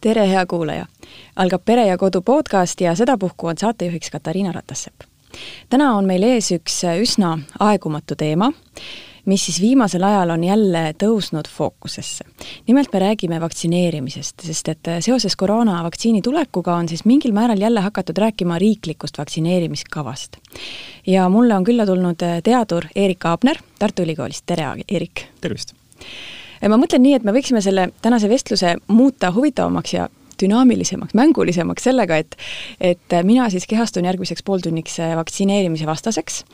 tere, hea kuulaja! algab Pere ja Kodu podcast ja sedapuhku on saatejuhiks Katariina Ratassepp. täna on meil ees üks üsna aegumatu teema, mis siis viimasel ajal on jälle tõusnud fookusesse. nimelt me räägime vaktsineerimisest, sest et seoses koroonavaktsiini tulekuga on siis mingil määral jälle hakatud rääkima riiklikust vaktsineerimiskavast. ja mulle on külla tulnud teadur Eerik Aabner Tartu Ülikoolist, tere Eerik! tervist! Ma mõtlen nii, et me võiksime selle tänase vestluse muuta huvitavamaks ja dünaamilisemaks, mängulisemaks sellega, et et mina siis kehastun järgmiseks pooltunniks vaktsineerimise vastaseks.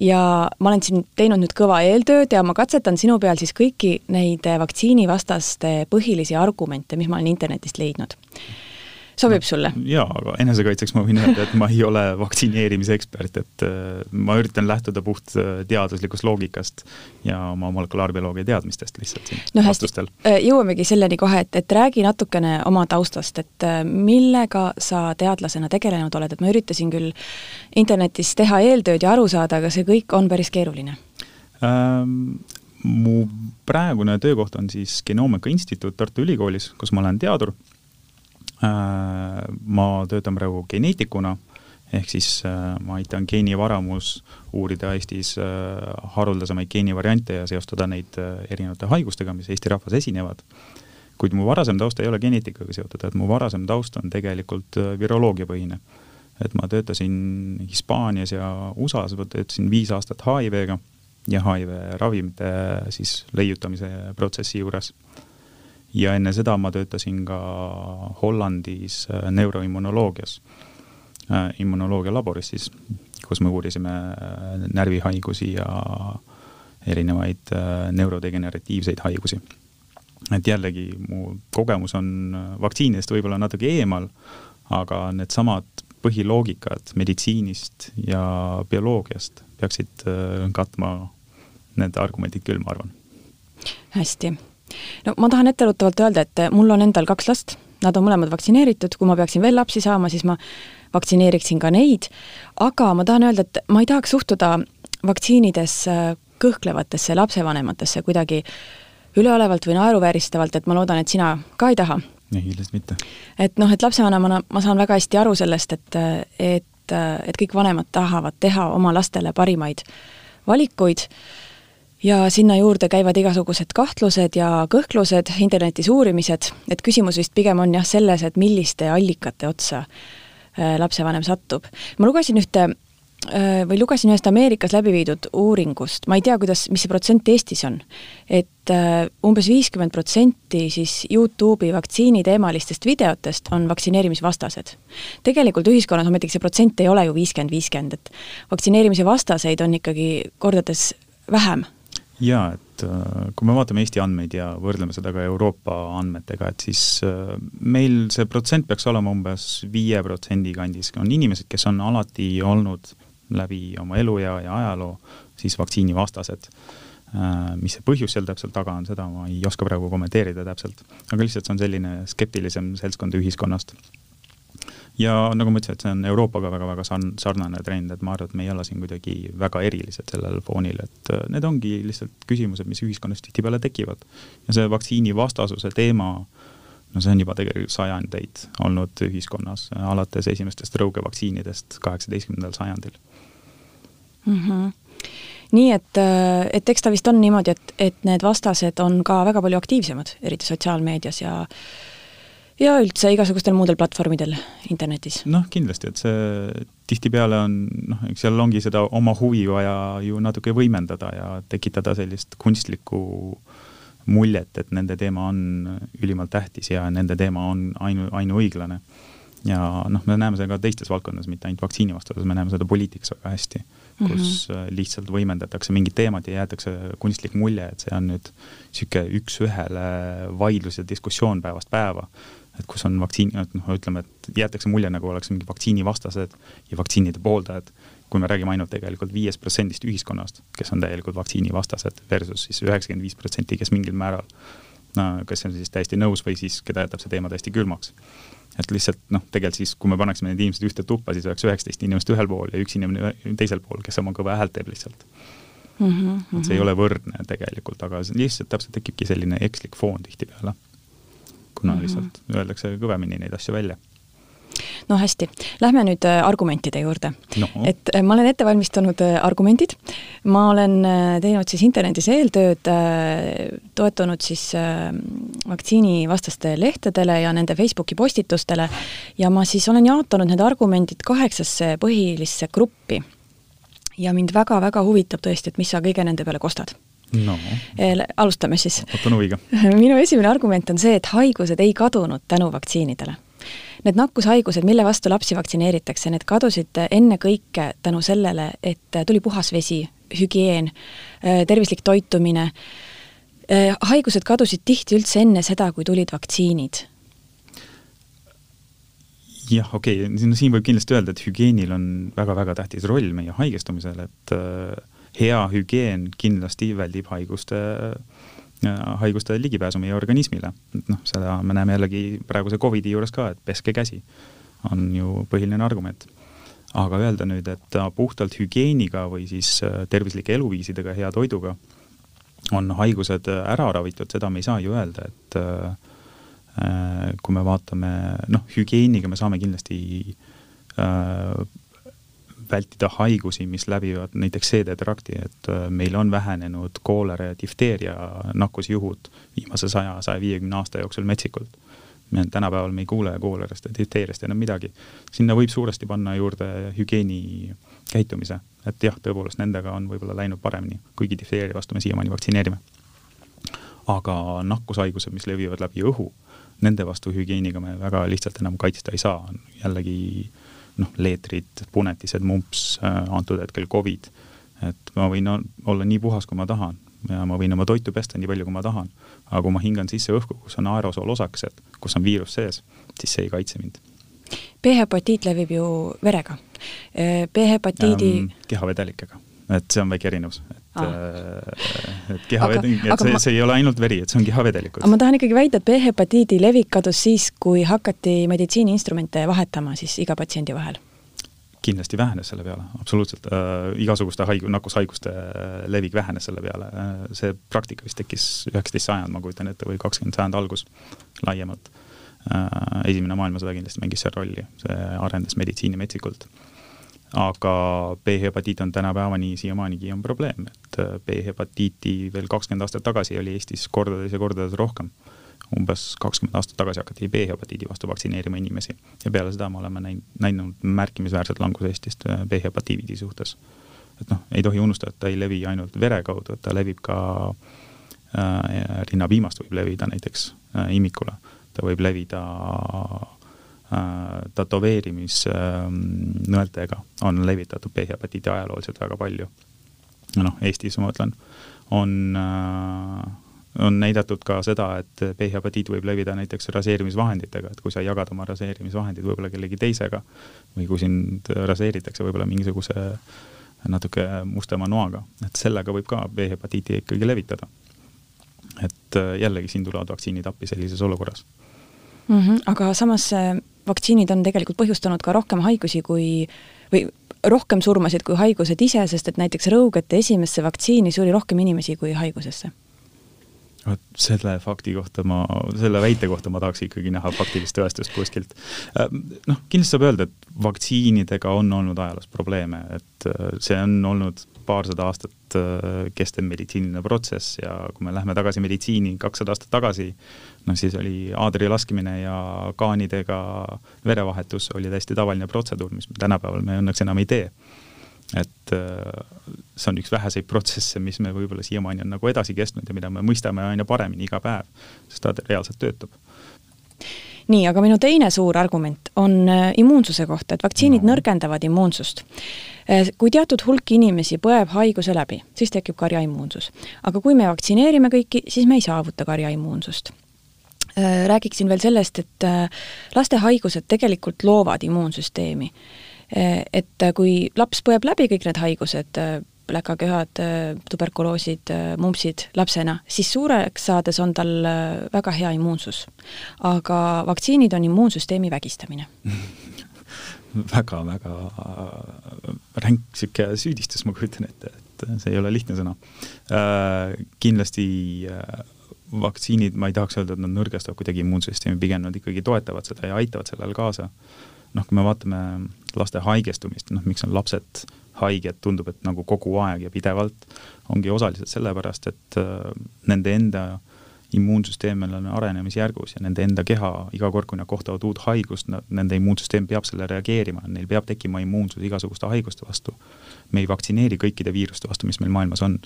Ja ma olen siin teinud nüüd kõva eeltööd ja ma katsetan sinu peal siis kõiki neid vaktsiinivastaste põhilisi argumente, mis ma olen internetist leidnud sobib sulle? jaa, aga enesekaitseks ma võin öelda, et ma ei ole vaktsineerimise ekspert, et äh, ma üritan lähtuda puht äh, teaduslikust loogikast ja oma molekulaarbioloogia teadmistest lihtsalt siin no hästi, äh, jõuamegi selleni kohe, et, et räägi natukene oma taustast, et millega sa teadlasena tegelenud oled, et ma üritasin küll internetis teha eeltööd ja aru saada, aga see kõik on päris keeruline ähm,. mu praegune töökoht on siis Genoomika Instituut Tartu Ülikoolis, kus ma olen teadur ma töötan praegu geneetikuna, ehk siis äh, ma aitan geenivaramus uurida Eestis äh, haruldasemaid geenivariante ja seostada neid erinevate haigustega, mis Eesti rahvas esinevad. kuid mu varasem taust ei ole geneetikaga seotud, et mu varasem taust on tegelikult viroloogiapõhine. et ma töötasin Hispaanias ja USA-s, töötasin viis aastat HIV-ga ja HIV ravimite siis leiutamise protsessi juures ja enne seda ma töötasin ka Hollandis äh, neuroimmunoloogias, äh, immunoloogia laboris siis, kus me uurisime äh, närvihaigusi ja erinevaid neurodegeneratiivseid haigusi. et jällegi, mu kogemus on vaktsiinidest võib-olla natuke eemal, aga needsamad põhiloogikad meditsiinist ja bioloogiast peaksid katma need argumendid küll, ma arvan. hästi no ma tahan etteruttavalt öelda, et mul on endal kaks last, nad on mõlemad vaktsineeritud, kui ma peaksin veel lapsi saama, siis ma vaktsineeriksin ka neid, aga ma tahan öelda, et ma ei tahaks suhtuda vaktsiinidesse kõhklevatesse lapsevanematesse kuidagi üleolevalt või naeruvääristavalt, et ma loodan, et sina ka ei taha. ei, kindlasti mitte. et noh, et lapsevanemana ma saan väga hästi aru sellest, et, et, et kõik vanemad tahavad teha oma lastele parimaid valikuid ja sinna juurde käivad igasugused kahtlused ja kõhklused, internetis uurimised, et küsimus vist pigem on jah selles, et milliste allikate otsa äh, lapsevanem satub. ma lugesin ühte äh, või lugesin ühest Ameerikas läbi viidud uuringust, ma ei tea, kuidas, mis see protsent Eestis on, et äh, umbes viiskümmend protsenti siis Youtube'i vaktsiini teemalistest videotest on vaktsineerimisvastased. tegelikult ühiskonnas ometigi see protsent ei ole ju viiskümmend, viiskümmend, et vaktsineerimise vastaseid on ikkagi kordades vähem jaa, et äh, kui me vaatame Eesti andmeid ja võrdleme seda ka Euroopa andmetega, et siis äh, meil see protsent peaks olema umbes viie protsendi kandis, on inimesed, kes on alati olnud läbi oma eluea ja ajaloo siis vaktsiinivastased. Äh, mis see põhjus seal täpselt taga on, seda ma ei oska praegu kommenteerida täpselt, aga lihtsalt see on selline skeptilisem seltskond ühiskonnast ja nagu ma ütlesin, et see on Euroopaga väga-väga sarn-, sarnane trend, et ma arvan, et me ei ole siin kuidagi väga erilised sellel foonil, et äh, need ongi lihtsalt küsimused, mis ühiskonnas tihtipeale tekivad. ja see vaktsiinivastasuse teema, no see on juba tegelikult sajandeid olnud ühiskonnas, alates esimestest tõukevaktsiinidest kaheksateistkümnendal sajandil mm. -hmm nii et, äh, et eks ta vist on niimoodi, et, et need vastased on ka väga palju aktiivsemad, eriti sotsiaalmeedias ja ja üldse igasugustel muudel platvormidel internetis. noh, kindlasti, et see tihtipeale on noh, eks seal ongi seda oma huvi vaja ju natuke võimendada ja tekitada sellist kunstlikku muljet, et nende teema on ülimalt tähtis ja nende teema on ainu, ainuõiglane. ja noh, me näeme seda ka teistes valdkondades, mitte ainult vaktsiinivastases, me näeme seda poliitikas väga hästi, kus mm -hmm. lihtsalt võimendatakse mingit teemat ja jäetakse kunstlik mulje, et see on nüüd niisugune üks-ühele vaidlus ja diskussioon päevast päeva et kus on vaktsiin, noh, ütleme, et jäetakse mulje, nagu oleks mingi vaktsiinivastased ja vaktsiinide pooldajad, kui me räägime ainult tegelikult viiest protsendist ühiskonnast, kes on täielikult vaktsiinivastased, versus siis üheksakümmend viis protsenti, kes mingil määral no kas on siis täiesti nõus või siis keda jätab see teema täiesti külmaks. et lihtsalt noh, tegelikult siis, kui me paneksime need inimesed ühte tuppa, siis oleks üheksateist inimest ühel pool ja üks inimene teisel pool, kes oma kõva häält teeb lihtsalt mm. -hmm. et see ei ole võrdne tegelikult, aga lihtsalt täpselt tekibki selline ekslik foon tihtipeale kuna mm -hmm. lihtsalt öeldakse kõvemini neid asju välja. No hästi, lähme nüüd äh, argumentide juurde. No.. et äh, ma olen ette valmistanud äh, argumendid, ma olen teinud siis internetis eeltööd, toetunud siis vaktsiinivastaste lehtedele ja nende Facebooki postitustele ja ma siis olen jaotanud need argumendid kaheksasse põhilisse gruppi. ja mind väga-väga huvitab tõesti, et mis sa kõige nende peale kostad no. alustame siis. ootan huviga. minu esimene argument on see, et haigused ei kadunud tänu vaktsiinidele Need nakkushaigused, mille vastu lapsi vaktsineeritakse, need kadusid ennekõike tänu sellele, et tuli puhas vesi, hügieen, tervislik toitumine. haigused kadusid tihti üldse enne seda, kui tulid vaktsiinid jah, okei okay., no siin võib kindlasti öelda, et hügieenil on väga-väga tähtis roll meie haigestumisel, et äh, hea hügieen kindlasti väldib haiguste äh, haiguste ligipääsu meie organismile. et noh, seda me näeme jällegi praeguse Covidi juures ka, et peske käsi on ju põhiline argument. aga öelda nüüd, et puhtalt hügieeniga või siis äh, tervislike eluviisidega, hea toiduga on haigused ära ravitud, seda me ei saa ju öelda, et äh, äh kui me vaatame, noh, hügieeniga me saame kindlasti äh, vältida haigusi, mis läbivad näiteks seedetrakti, et äh, meil on vähenenud koolera ja difteeria nakkusjuhud viimase saja, saja viiekümne aasta jooksul metsikult. me tänapäeval me ei kuule koolerast ja difteeriast enam midagi. sinna võib suuresti panna juurde hügieeni käitumise, et jah, tõepoolest nendega on võib-olla läinud paremini, kuigi difteeria vastu me siiamaani vaktsineerime. aga nakkushaigused, mis levivad läbi õhu, nende vastu hügieeniga me väga lihtsalt enam kaitsta ei saa, jällegi noh, leetrid, punetised, mumps, äh, antud hetkel Covid. et ma võin olla nii puhas, kui ma tahan ja ma võin oma toitu pesta nii palju, kui ma tahan. aga kui ma hingan sisse õhku, kus on aerosoolosakesed, kus on viirus sees, siis see ei kaitse mind. B-hepatiit levib ju verega. Äh, B-hepatiidi ähm, kehavedelikega, et see on väike erinevus, Äh, et kehavedelik, et see, see ei ole ainult veri, et see on kehavedelikud. aga ma tahan ikkagi väita, et B-hepatiidi levik kadus siis, kui hakati meditsiiniinstrumente vahetama siis iga patsiendi vahel kindlasti vähenes selle peale, absoluutselt äh,. igasuguste haigu-, nakkushaiguste äh, levik vähenes selle peale äh,. see praktika vist tekkis üheksateist sajand, ma kujutan ette, või kakskümmend sajand algus laiemalt äh,. esimene maailmasõda kindlasti mängis seal rolli, see arendas meditsiini metsikult aga B-hepatiit on tänapäevani siiamaanigi on probleem, et äh, B-hepatiiti veel kakskümmend aastat tagasi oli Eestis kordades ja kordades rohkem. umbes kakskümmend aastat tagasi hakati B-hepatiidi vastu vaktsineerima inimesi ja peale seda me oleme näinud, näinud märkimisväärset languse Eestist äh, B-hepatiidi suhtes. et noh, ei tohi unustada, et ta ei levi ainult vere kaudu, et ta levib ka äh, rinnapiimast võib levida näiteks äh, imikule, ta võib levida Äh, tätoveerimisnõeltega on levitatud B-hepatiidi ajalooliselt väga palju. noh, Eestis ma mõtlen, on, äh, on näidatud ka seda, et B-hepatiit võib levida näiteks raseerimisvahenditega, et kui sa jagad oma raseerimisvahendid võib-olla kellegi teisega või kui sind raseeritakse võib-olla mingisuguse natuke mustema noaga, et sellega võib ka B-hepatiiti ikkagi levitada. et äh, jällegi siin tulevad vaktsiinid appi sellises olukorras mm. -hmm, aga samas vaktsiinid on tegelikult põhjustanud ka rohkem haigusi kui või rohkem surmasid kui haigused ise, sest et näiteks rõugete esimesse vaktsiini suri rohkem inimesi kui haigusesse vot selle fakti kohta ma, selle väite kohta ma tahaks ikkagi näha faktilist tõestust kuskilt. Äh, noh, kindlasti saab öelda, et vaktsiinidega on olnud ajaloos probleeme, et äh, see on olnud paarsada aastat äh, kestev meditsiiniline protsess ja kui me läheme tagasi meditsiini kakssada aastat tagasi, noh siis oli aadri laskmine ja kaanidega verevahetus oli täiesti tavaline protseduur, mis tänapäeval me õnneks enam ei tee et äh, see on üks väheseid protsesse, mis me võib-olla siiamaani on nagu edasi kestnud ja mida me mõistame aina paremini iga päev, sest ta reaalselt töötab. nii, aga minu teine suur argument on äh, immuunsuse kohta, et vaktsiinid no. nõrgendavad immuunsust. Äh, kui teatud hulk inimesi põeb haiguse läbi, siis tekib karjaimmuunsus. aga kui me vaktsineerime kõiki, siis me ei saavuta karjaimmuunsust räägiksin veel sellest, et laste haigused tegelikult loovad immuunsüsteemi Eh, et kui laps põeb läbi kõik need haigused, läkaköhad, tuberkuloosid, mumpsid lapsena, siis suureks saades on tal väga hea immuunsus. aga vaktsiinid on immuunsüsteemi vägistamine väga-väga ränk niisugune süüdistus, ma kujutan ette, et see ei ole lihtne sõna. kindlasti vaktsiinid, ma ei tahaks öelda, et nad nõrgestavad kuidagi immuunsüsteemi, pigem nad ikkagi toetavad seda ja aitavad sellele kaasa. noh, kui me vaatame laste haigestumist, noh, miks on lapsed haiged, tundub, et nagu kogu aeg ja pidevalt, ongi osaliselt sellepärast, et äh, nende enda immuunsüsteem on arenemisjärgus ja nende enda keha, iga kord, kui nad kohtavad uut haigust, nende immuunsüsteem peab sellele reageerima, neil peab tekkima immuunsus igasuguste haiguste vastu. me ei vaktsineeri kõikide viiruste vastu, mis meil maailmas on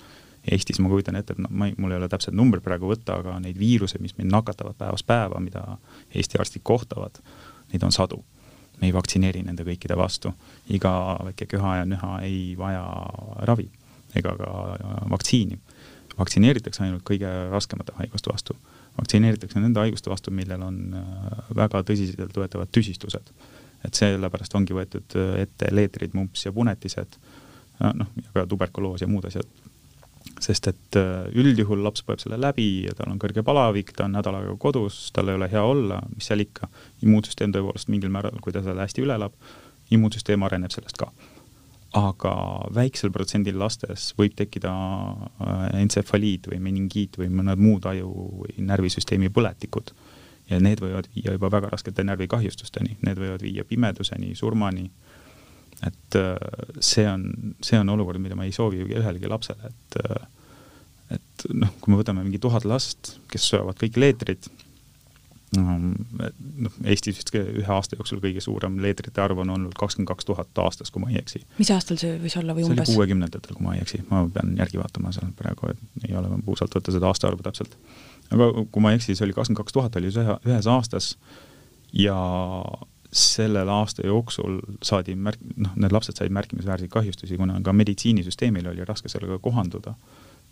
Eestis ma kujutan ette, et noh, ma ei, mul ei ole täpset numbrit praegu võtta, aga neid viiruseid, mis meid nakatavad päevast päeva, mida Eesti arstid kohtavad, neid on sadu. me ei vaktsineeri nende kõikide vastu. iga väike köha ja nüha ei vaja ravi ega ka vaktsiini. vaktsineeritakse ainult kõige raskemate haiguste vastu. vaktsineeritakse nende haiguste vastu, millel on äh, väga tõsiseltvõetavad tüsistused. et sellepärast ongi võetud ette leetrid, mumps ja punetised, äh, noh, ja ka tuberkuloos ja muud asjad sest et äh, üldjuhul laps põeb selle läbi ja tal on kõrge palavik, ta on nädal aega kodus, tal ei ole hea olla, mis seal ikka, immuunsüsteem tõepoolest mingil määral, kui ta selle hästi üle elab, immuunsüsteem areneb sellest ka. aga väiksel protsendil lastes võib tekkida äh, entsefaliit või meningiit või mõned muud aju või närvisüsteemi põletikud. Ja need võivad viia juba väga raskete närvikahjustusteni, need võivad viia pimeduseni, surmani et äh, see on, see on olukord, mida ma ei soovi ühelegi lapsele, et äh, et noh, kui me võtame mingi tuhat last, kes söövad kõik leetrid, noh, Eestis vist ühe aasta jooksul kõige suurem leetrite arv on olnud kakskümmend kaks tuhat aastas, kui ma ei eksi. mis aastal see võis olla või umbes? see oli kuuekümnendatel, kui ma ei eksi, ma pean järgi vaatama seal praegu, et ei ole puusalt võtta seda aastaarvu täpselt. aga kui ma ei eksi, see oli kakskümmend kaks tuhat oli ühe, ühes aastas ja sellel aasta jooksul saadi märk-, noh, need lapsed said märkimisväärseid kahjustusi, kuna ka meditsiinisüsteemil oli raske sellega kohanduda,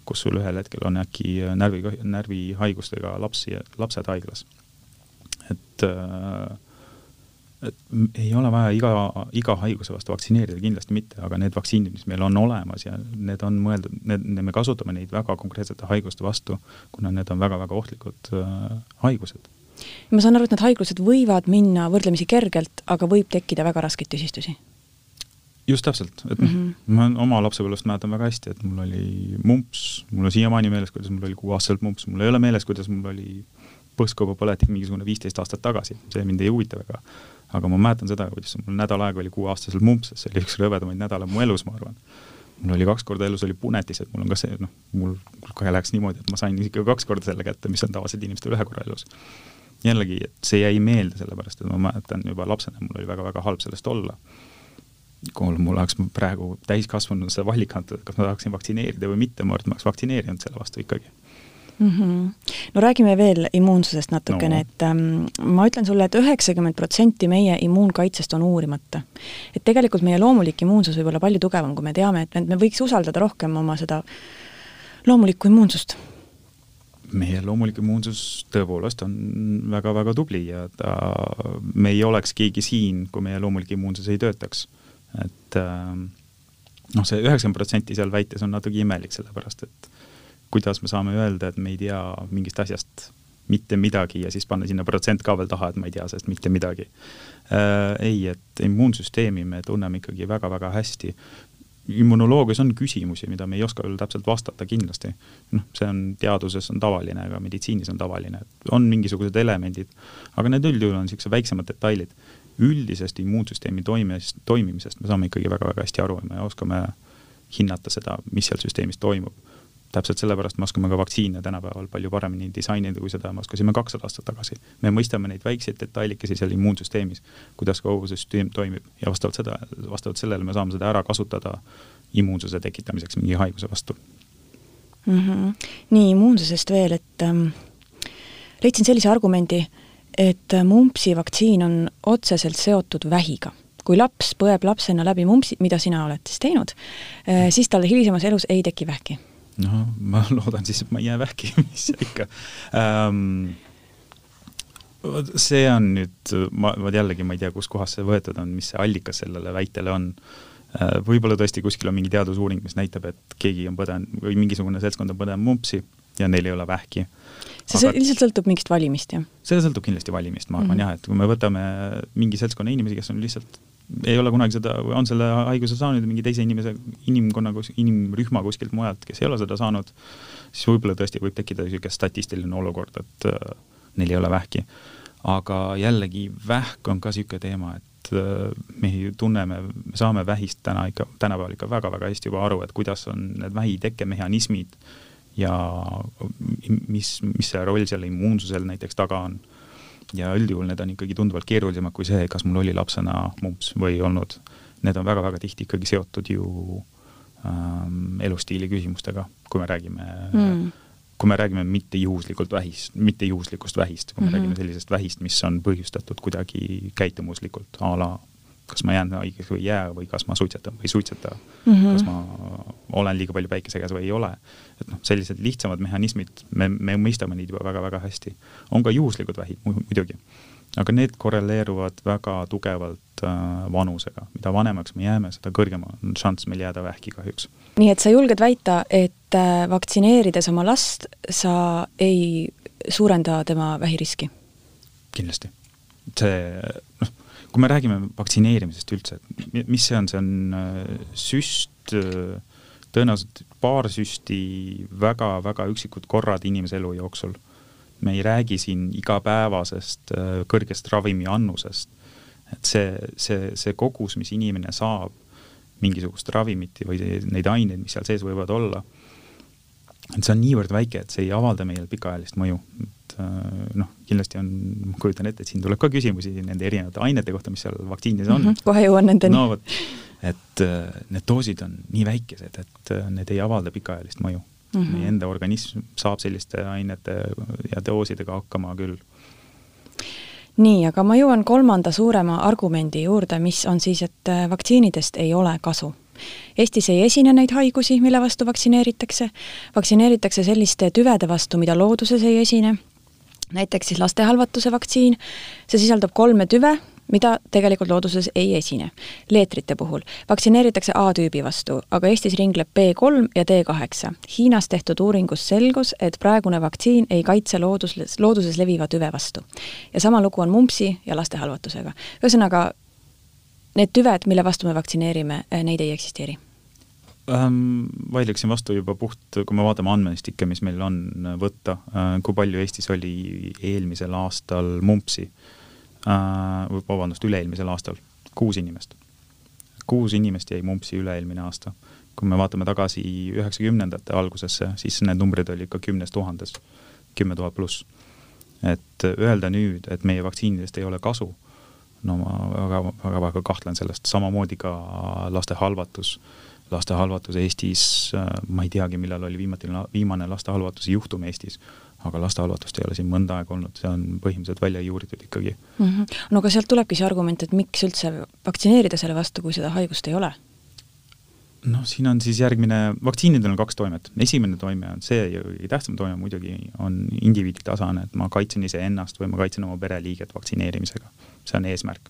kus sul ühel hetkel on äkki närvi, närvihaigustega lapsi, lapsed haiglas. et äh, et ei ole vaja iga, iga haiguse vastu vaktsineerida, kindlasti mitte, aga need vaktsiinid, mis meil on olemas ja need on mõeldud, need, me kasutame neid väga konkreetsete haiguste vastu, kuna need on väga-väga ohtlikud äh, haigused ma saan aru, et need haigused võivad minna võrdlemisi kergelt, aga võib tekkida väga raskeid tüsistusi? just täpselt, et mm -hmm. ma oma lapsepõlvest mäletan väga hästi, et mul oli mumps, mul on siiamaani meeles, kuidas mul oli kuueaastaselt mumps, mul ei ole meeles, kuidas mul oli põskõbapõletik mingisugune viisteist aastat tagasi, see mind ei huvita väga. aga ma mäletan seda, kuidas mul nädal aega oli kuueaastaselt mumps, see oli üks rõvedamaid nädalaid mu elus, ma arvan. mul oli kaks korda elus oli punetis, et mul on ka see, noh, mul kohe läheks niimoodi, et ma sain ikka kaks korda selle kätte, mis on tavaliselt inimestel ühe korra elus jällegi, et see jäi meelde, sellepärast et ma mäletan juba lapsena, mul oli väga-väga halb sellest olla. kui mul oleks praegu täiskasvanuna see valik antud, kas ma tahaksin vaktsineerida või mitte, ma arvan, et ma oleks vaktsineerinud selle vastu ikkagi mm. -hmm. no räägime veel immuunsusest natukene no., et ähm, ma ütlen sulle et, et üheksakümmend protsenti meie immuunkaitsest on uurimata. et tegelikult meie loomulik immuunsus võib olla palju tugevam, kui me teame, et me võiks usaldada rohkem oma seda loomulikku immuunsust meie loomulik immuunsus tõepoolest on väga-väga tubli ja ta, me ei oleks keegi siin, kui meie loomulik immuunsus ei töötaks. et äh, noh, see üheksakümmend protsenti seal väites on natuke imelik, sellepärast et kuidas me saame öelda, et me ei tea mingist asjast mitte midagi ja siis panna sinna protsent ka veel taha, et ma ei tea sellest mitte midagi äh,. ei, et immuunsüsteemi me tunneme ikkagi väga-väga hästi immunoloogias on küsimusi, mida me ei oska veel täpselt vastata kindlasti. noh, see on teaduses on tavaline, ka meditsiinis on tavaline, et on mingisugused elemendid, aga need üldjuhul on niisugused väiksemad detailid. üldisest immuunsüsteemi toimest, toimimisest me saame ikkagi väga-väga hästi aru ja me oskame hinnata seda, mis seal süsteemis toimub täpselt sellepärast me oskame ka vaktsiine tänapäeval palju paremini disainida, kui seda me oskasime kakssada aastat tagasi. me mõistame neid väikseid detailikesi seal immuunsüsteemis, kuidas kogu süsteem toimib ja vastavalt seda, vastavalt sellele me saame seda ära kasutada immuunsuse tekitamiseks mingi haiguse vastu mm. -hmm. nii, immuunsusest veel, et ähm, leidsin sellise argumendi, et mumpsi vaktsiin on otseselt seotud vähiga kui laps põeb lapsena läbi mumpsi, mida sina oled siis teinud, äh, siis tal hilisemas elus ei teki vähki no ma loodan siis, et ma ei jää vähki, mis ikka ähm, see on nüüd, ma, ma jällegi, ma ei tea, kuskohast see võetud on, mis see allikas sellele väitele on. Äh, võib-olla tõesti kuskil on mingi teadusuuring, mis näitab, et keegi on põdenud või mingisugune seltskond on põdenud mumpsi ja neil ei ole vähki. see Aga... lihtsalt sõltub mingist valimist, jah? see sõltub kindlasti valimist, ma arvan mm -hmm. jah, et kui me võtame mingi seltskonna inimesi, kes on lihtsalt ei ole kunagi seda, on selle haiguse saanud mingi teise inimese, inimkonna, inimrühma kuskilt mujalt, kes ei ole seda saanud, siis võib-olla tõesti võib tekkida niisugune statistiline olukord, et äh, neil ei ole vähki. aga jällegi, vähk on ka niisugune teema, et äh, me tunneme, me saame vähist täna ikka, tänapäeval ikka väga-väga hästi juba aru, et kuidas on need vähi tekkemehhanismid ja mis, mis see roll seal immuunsusel näiteks taga on ja üldjuhul need on ikkagi tunduvalt keerulisemad kui see, kas mul oli lapsena mumps või ei olnud. Need on väga-väga tihti ikkagi seotud ju ähm, elustiili küsimustega, kui me räägime mm., kui me räägime mitte juhuslikult vähist, mitte juhuslikust vähist, kui me mm -hmm. räägime sellisest vähist, mis on põhjustatud kuidagi käitumuslikult a la kas ma jään haigeks või ei jää või kas ma suitsetan või ei suitseta mm, -hmm. kas ma olen liiga palju päikese käes või ei ole. et noh, sellised lihtsamad mehhanismid, me, me mõistame neid juba väga-väga hästi. on ka juhuslikud vähid muidugi, aga need korreleeruvad väga tugevalt äh, vanusega. mida vanemaks me jääme, seda kõrgem on šanss meil jääda vähki kahjuks. nii et sa julged väita, et äh, vaktsineerides oma last sa ei suurenda tema vähiriski? kindlasti. see noh kui me räägime vaktsineerimisest üldse, mis see on, see on äh, süst, äh, tõenäoliselt paar süsti väga-väga üksikud korrad inimese elu jooksul. me ei räägi siin igapäevasest äh, kõrgest ravimi annusest. et see, see, see kogus, mis inimene saab mingisugust ravimit või neid aineid, mis seal sees võivad olla, et see on niivõrd väike, et see ei avalda meile pikaajalist mõju noh, kindlasti on, ma kujutan ette, et siin tuleb ka küsimusi nende erinevate ainete kohta, mis seal vaktsiinides on mm. -hmm, kohe jõuan nendeni. no vot, et äh, need doosid on nii väikesed, et äh, need ei avalda pikaajalist mõju mm. -hmm. meie enda organism saab selliste ainete ja doosidega hakkama küll nii, aga ma jõuan kolmanda suurema argumendi juurde, mis on siis, et vaktsiinidest ei ole kasu Eestis ei esine neid haigusi, mille vastu vaktsineeritakse, vaktsineeritakse selliste tüvede vastu, mida looduses ei esine näiteks siis lastehalvatuse vaktsiin, see sisaldab kolme tüve, mida tegelikult looduses ei esine. leetrite puhul vaktsineeritakse A-tüübi vastu, aga Eestis ringleb B3 ja D8. Hiinas tehtud uuringus selgus, et praegune vaktsiin ei kaitse loodus, looduses leviva tüve vastu. ja sama lugu on mumpsi ja lastehalvatusega. ühesõnaga, need tüved, mille vastu me vaktsineerime, neid ei eksisteeri ähm,? Vaidleksin vastu juba puht, kui me vaatame andmestikke, mis meil on võtta äh,, kui palju Eestis oli eelmisel aastal mumpsi äh,, vabandust, üle-eelmisel aastal, kuus inimest. kuus inimest jäi mumpsi üle-eelmine aasta. kui me vaatame tagasi üheksakümnendate algusesse, siis need numbrid oli ikka kümnes tuhandes, kümme tuhat pluss. et öelda nüüd, et meie vaktsiinidest ei ole kasu, no ma väga-väga kahtlen sellest, samamoodi ka laste halvatus laste halvatus Eestis, äh, ma ei teagi, millal oli viimati, viimane laste halvatuse juhtum Eestis, aga laste halvatust ei ole siin mõnda aega olnud, see on põhimõtteliselt välja juuritud ikkagi mm. -hmm. no aga sealt tulebki see argument, et miks üldse vaktsineerida selle vastu, kui seda haigust ei ole? noh, siin on siis järgmine, vaktsiinidel on kaks toimet, esimene toime on see ja kõige tähtsam toime muidugi on indiviidi tasane, et ma kaitsen iseennast või ma kaitsen oma pereliiget vaktsineerimisega, see on eesmärk.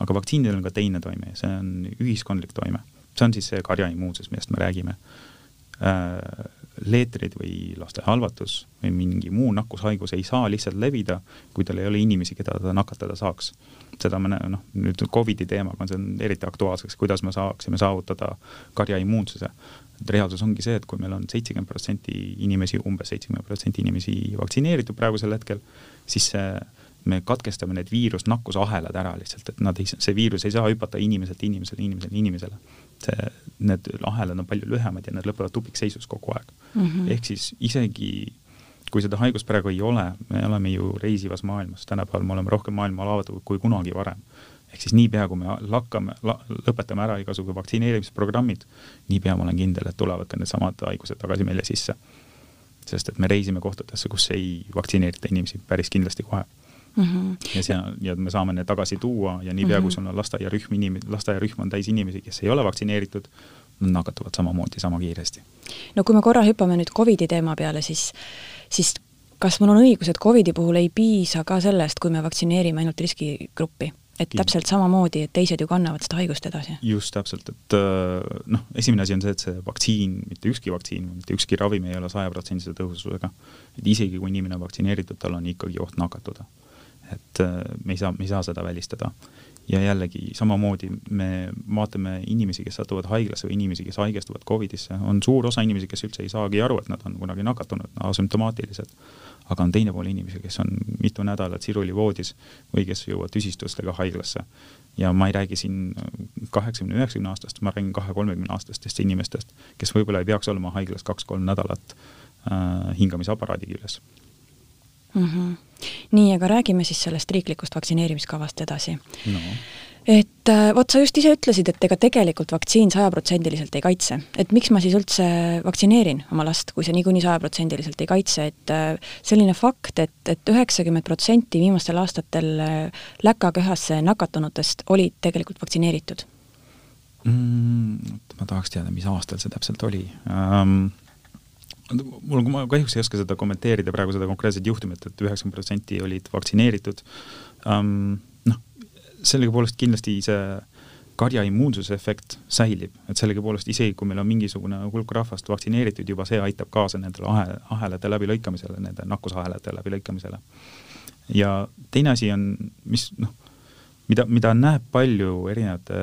aga vaktsiinidel on ka teine toime, see on ühiskondlik toime see on siis see karjaimmuunsus, millest me räägime. Äh, leetrid või laste halvatus või mingi muu nakkushaigus ei saa lihtsalt levida, kui tal ei ole inimesi, keda ta nakatada saaks. seda me noh, nüüd Covidi teemaga on see on eriti aktuaalseks, kuidas me saaksime saavutada karjaimmuunsuse. et reaalsus ongi see, et kui meil on seitsekümmend protsenti inimesi, umbes seitsekümmend protsenti inimesi vaktsineeritud praegusel hetkel, siis see me katkestame need viirusnakkusahelad ära lihtsalt, et nad ei, see viirus ei saa hüpata inimeselt inimesele, inimesele, inimesele see, need ahelad on palju lühemad ja need lõpevad tupikseisus kogu aeg mm. -hmm. ehk siis isegi kui seda haigust praegu ei ole, me oleme ju reisivas maailmas, tänapäeval me oleme rohkem maailma avatud kui kunagi varem. ehk siis niipea, kui me lakkame la,, lõpetame ära igasugu vaktsineerimisprogrammid, niipea ma olen kindel, et tulevad ka needsamad haigused tagasi meile sisse. sest et me reisime kohtadesse, kus ei vaktsineerita inimesi päris kindlasti kohe mm. -hmm. ja see, ja me saame need tagasi tuua ja niipea mm, -hmm. kui sul on lasteaiarühm inim-, lasteaiarühm on täis inimesi, kes ei ole vaktsineeritud, nakatuvad samamoodi sama kiiresti. no kui me korra hüppame nüüd Covidi teema peale, siis, siis kas mul on õigus, et Covidi puhul ei piisa ka sellest, kui me vaktsineerime ainult riskigruppi? et täpselt samamoodi, et teised ju kannavad seda haigust edasi. just täpselt, et äh, noh, esimene asi on see, et see vaktsiin, mitte ükski vaktsiin, mitte ükski ravim ei ole sajaprotsendise tõhususega. et isegi kui inimene on vaktsineeritud, tal on ikkagi oht nakatuda et äh, me ei saa, me ei saa seda välistada. ja jällegi samamoodi me vaatame inimesi, kes satuvad haiglasse või inimesi, kes haigestuvad Covidisse, on suur osa inimesi, kes üldse ei saagi aru, et nad on kunagi nakatunud, asümptomaatilised. aga on teine pool inimesi, kes on mitu nädalat sirulivoodis või kes jõuavad tüsistustega haiglasse. ja ma ei räägi siin kaheksakümne, üheksakümne aastast, ma räägin kahe-kolmekümne aastastest inimestest, kes võib-olla ei peaks olema haiglas kaks-kolm nädalat äh, hingamisaparaadi küljes mm. -hmm. nii, aga räägime siis sellest riiklikust vaktsineerimiskavast edasi no et äh, vot sa just ise ütlesid, et ega tegelikult vaktsiin sajaprotsendiliselt ei kaitse, et miks ma siis üldse vaktsineerin oma last, kui see niikuinii sajaprotsendiliselt ei kaitse, et äh, selline fakt, et, et üheksakümmend protsenti viimastel aastatel äh, läkaköhasse nakatunutest olid tegelikult vaktsineeritud mm,? ma tahaks teada, mis aastal see täpselt oli um mul, ma kahjuks ei oska seda kommenteerida praegu, seda konkreetset juhtumit et, üheksakümmend protsenti olid vaktsineeritud um,. noh, sellegipoolest kindlasti see karja immuunsuse efekt säilib, et sellegipoolest isegi, kui meil on mingisugune hulk rahvast vaktsineeritud juba, see aitab kaasa nendele ahe, ahelate läbilõikamisele, nende nakkusahelate läbilõikamisele. ja teine asi on, mis noh mida, mida näeb palju erinevate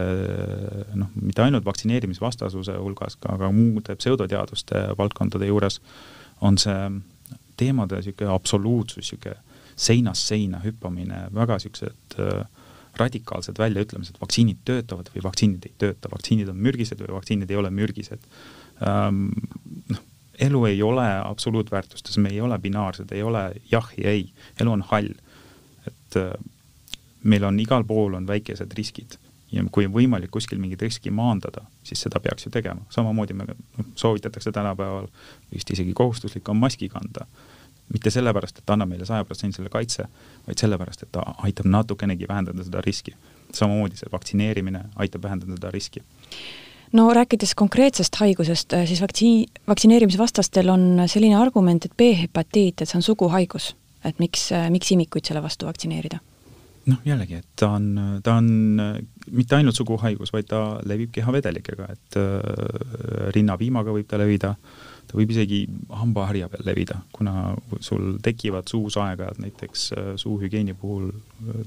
noh, mitte ainult vaktsineerimisvastasuse hulgas, aga muude pseudoteaduste valdkondade juures, on see teemade niisugune absoluutsus, niisugune seinast seina hüppamine, väga niisugused äh, radikaalsed väljaütlemised, vaktsiinid töötavad või vaktsiinid ei tööta, vaktsiinid on mürgised või vaktsiinid ei ole mürgised ähm,. noh, elu ei ole absoluutväärtustes, me ei ole binaarsed, ei ole jah ja ei, elu on hall. et äh, meil on igal pool on väikesed riskid. Ja kui on võimalik kuskil mingit riski maandada, siis seda peaks ju tegema, samamoodi me noh, soovitatakse tänapäeval vist isegi kohustuslik on maski kanda. mitte sellepärast, et ta annab meile sajaprotsendilise kaitse, vaid sellepärast, et ta aitab natukenegi vähendada seda riski. samamoodi see vaktsineerimine aitab vähendada seda riski. No rääkides konkreetsest haigusest, siis vaktsiin, vaktsineerimisvastastel on selline argument, et B-hepatiit, et see on suguhaigus, et miks, miks imikuid selle vastu vaktsineerida noh, jällegi, et ta on, ta on mitte ainult suguhaigus, vaid ta levib kehavedelikega, et äh, rinnapiimaga võib ta levida, ta võib isegi hambaharja peal levida, kuna sul tekivad suus aeg-ajalt näiteks äh, suuhügieeni puhul,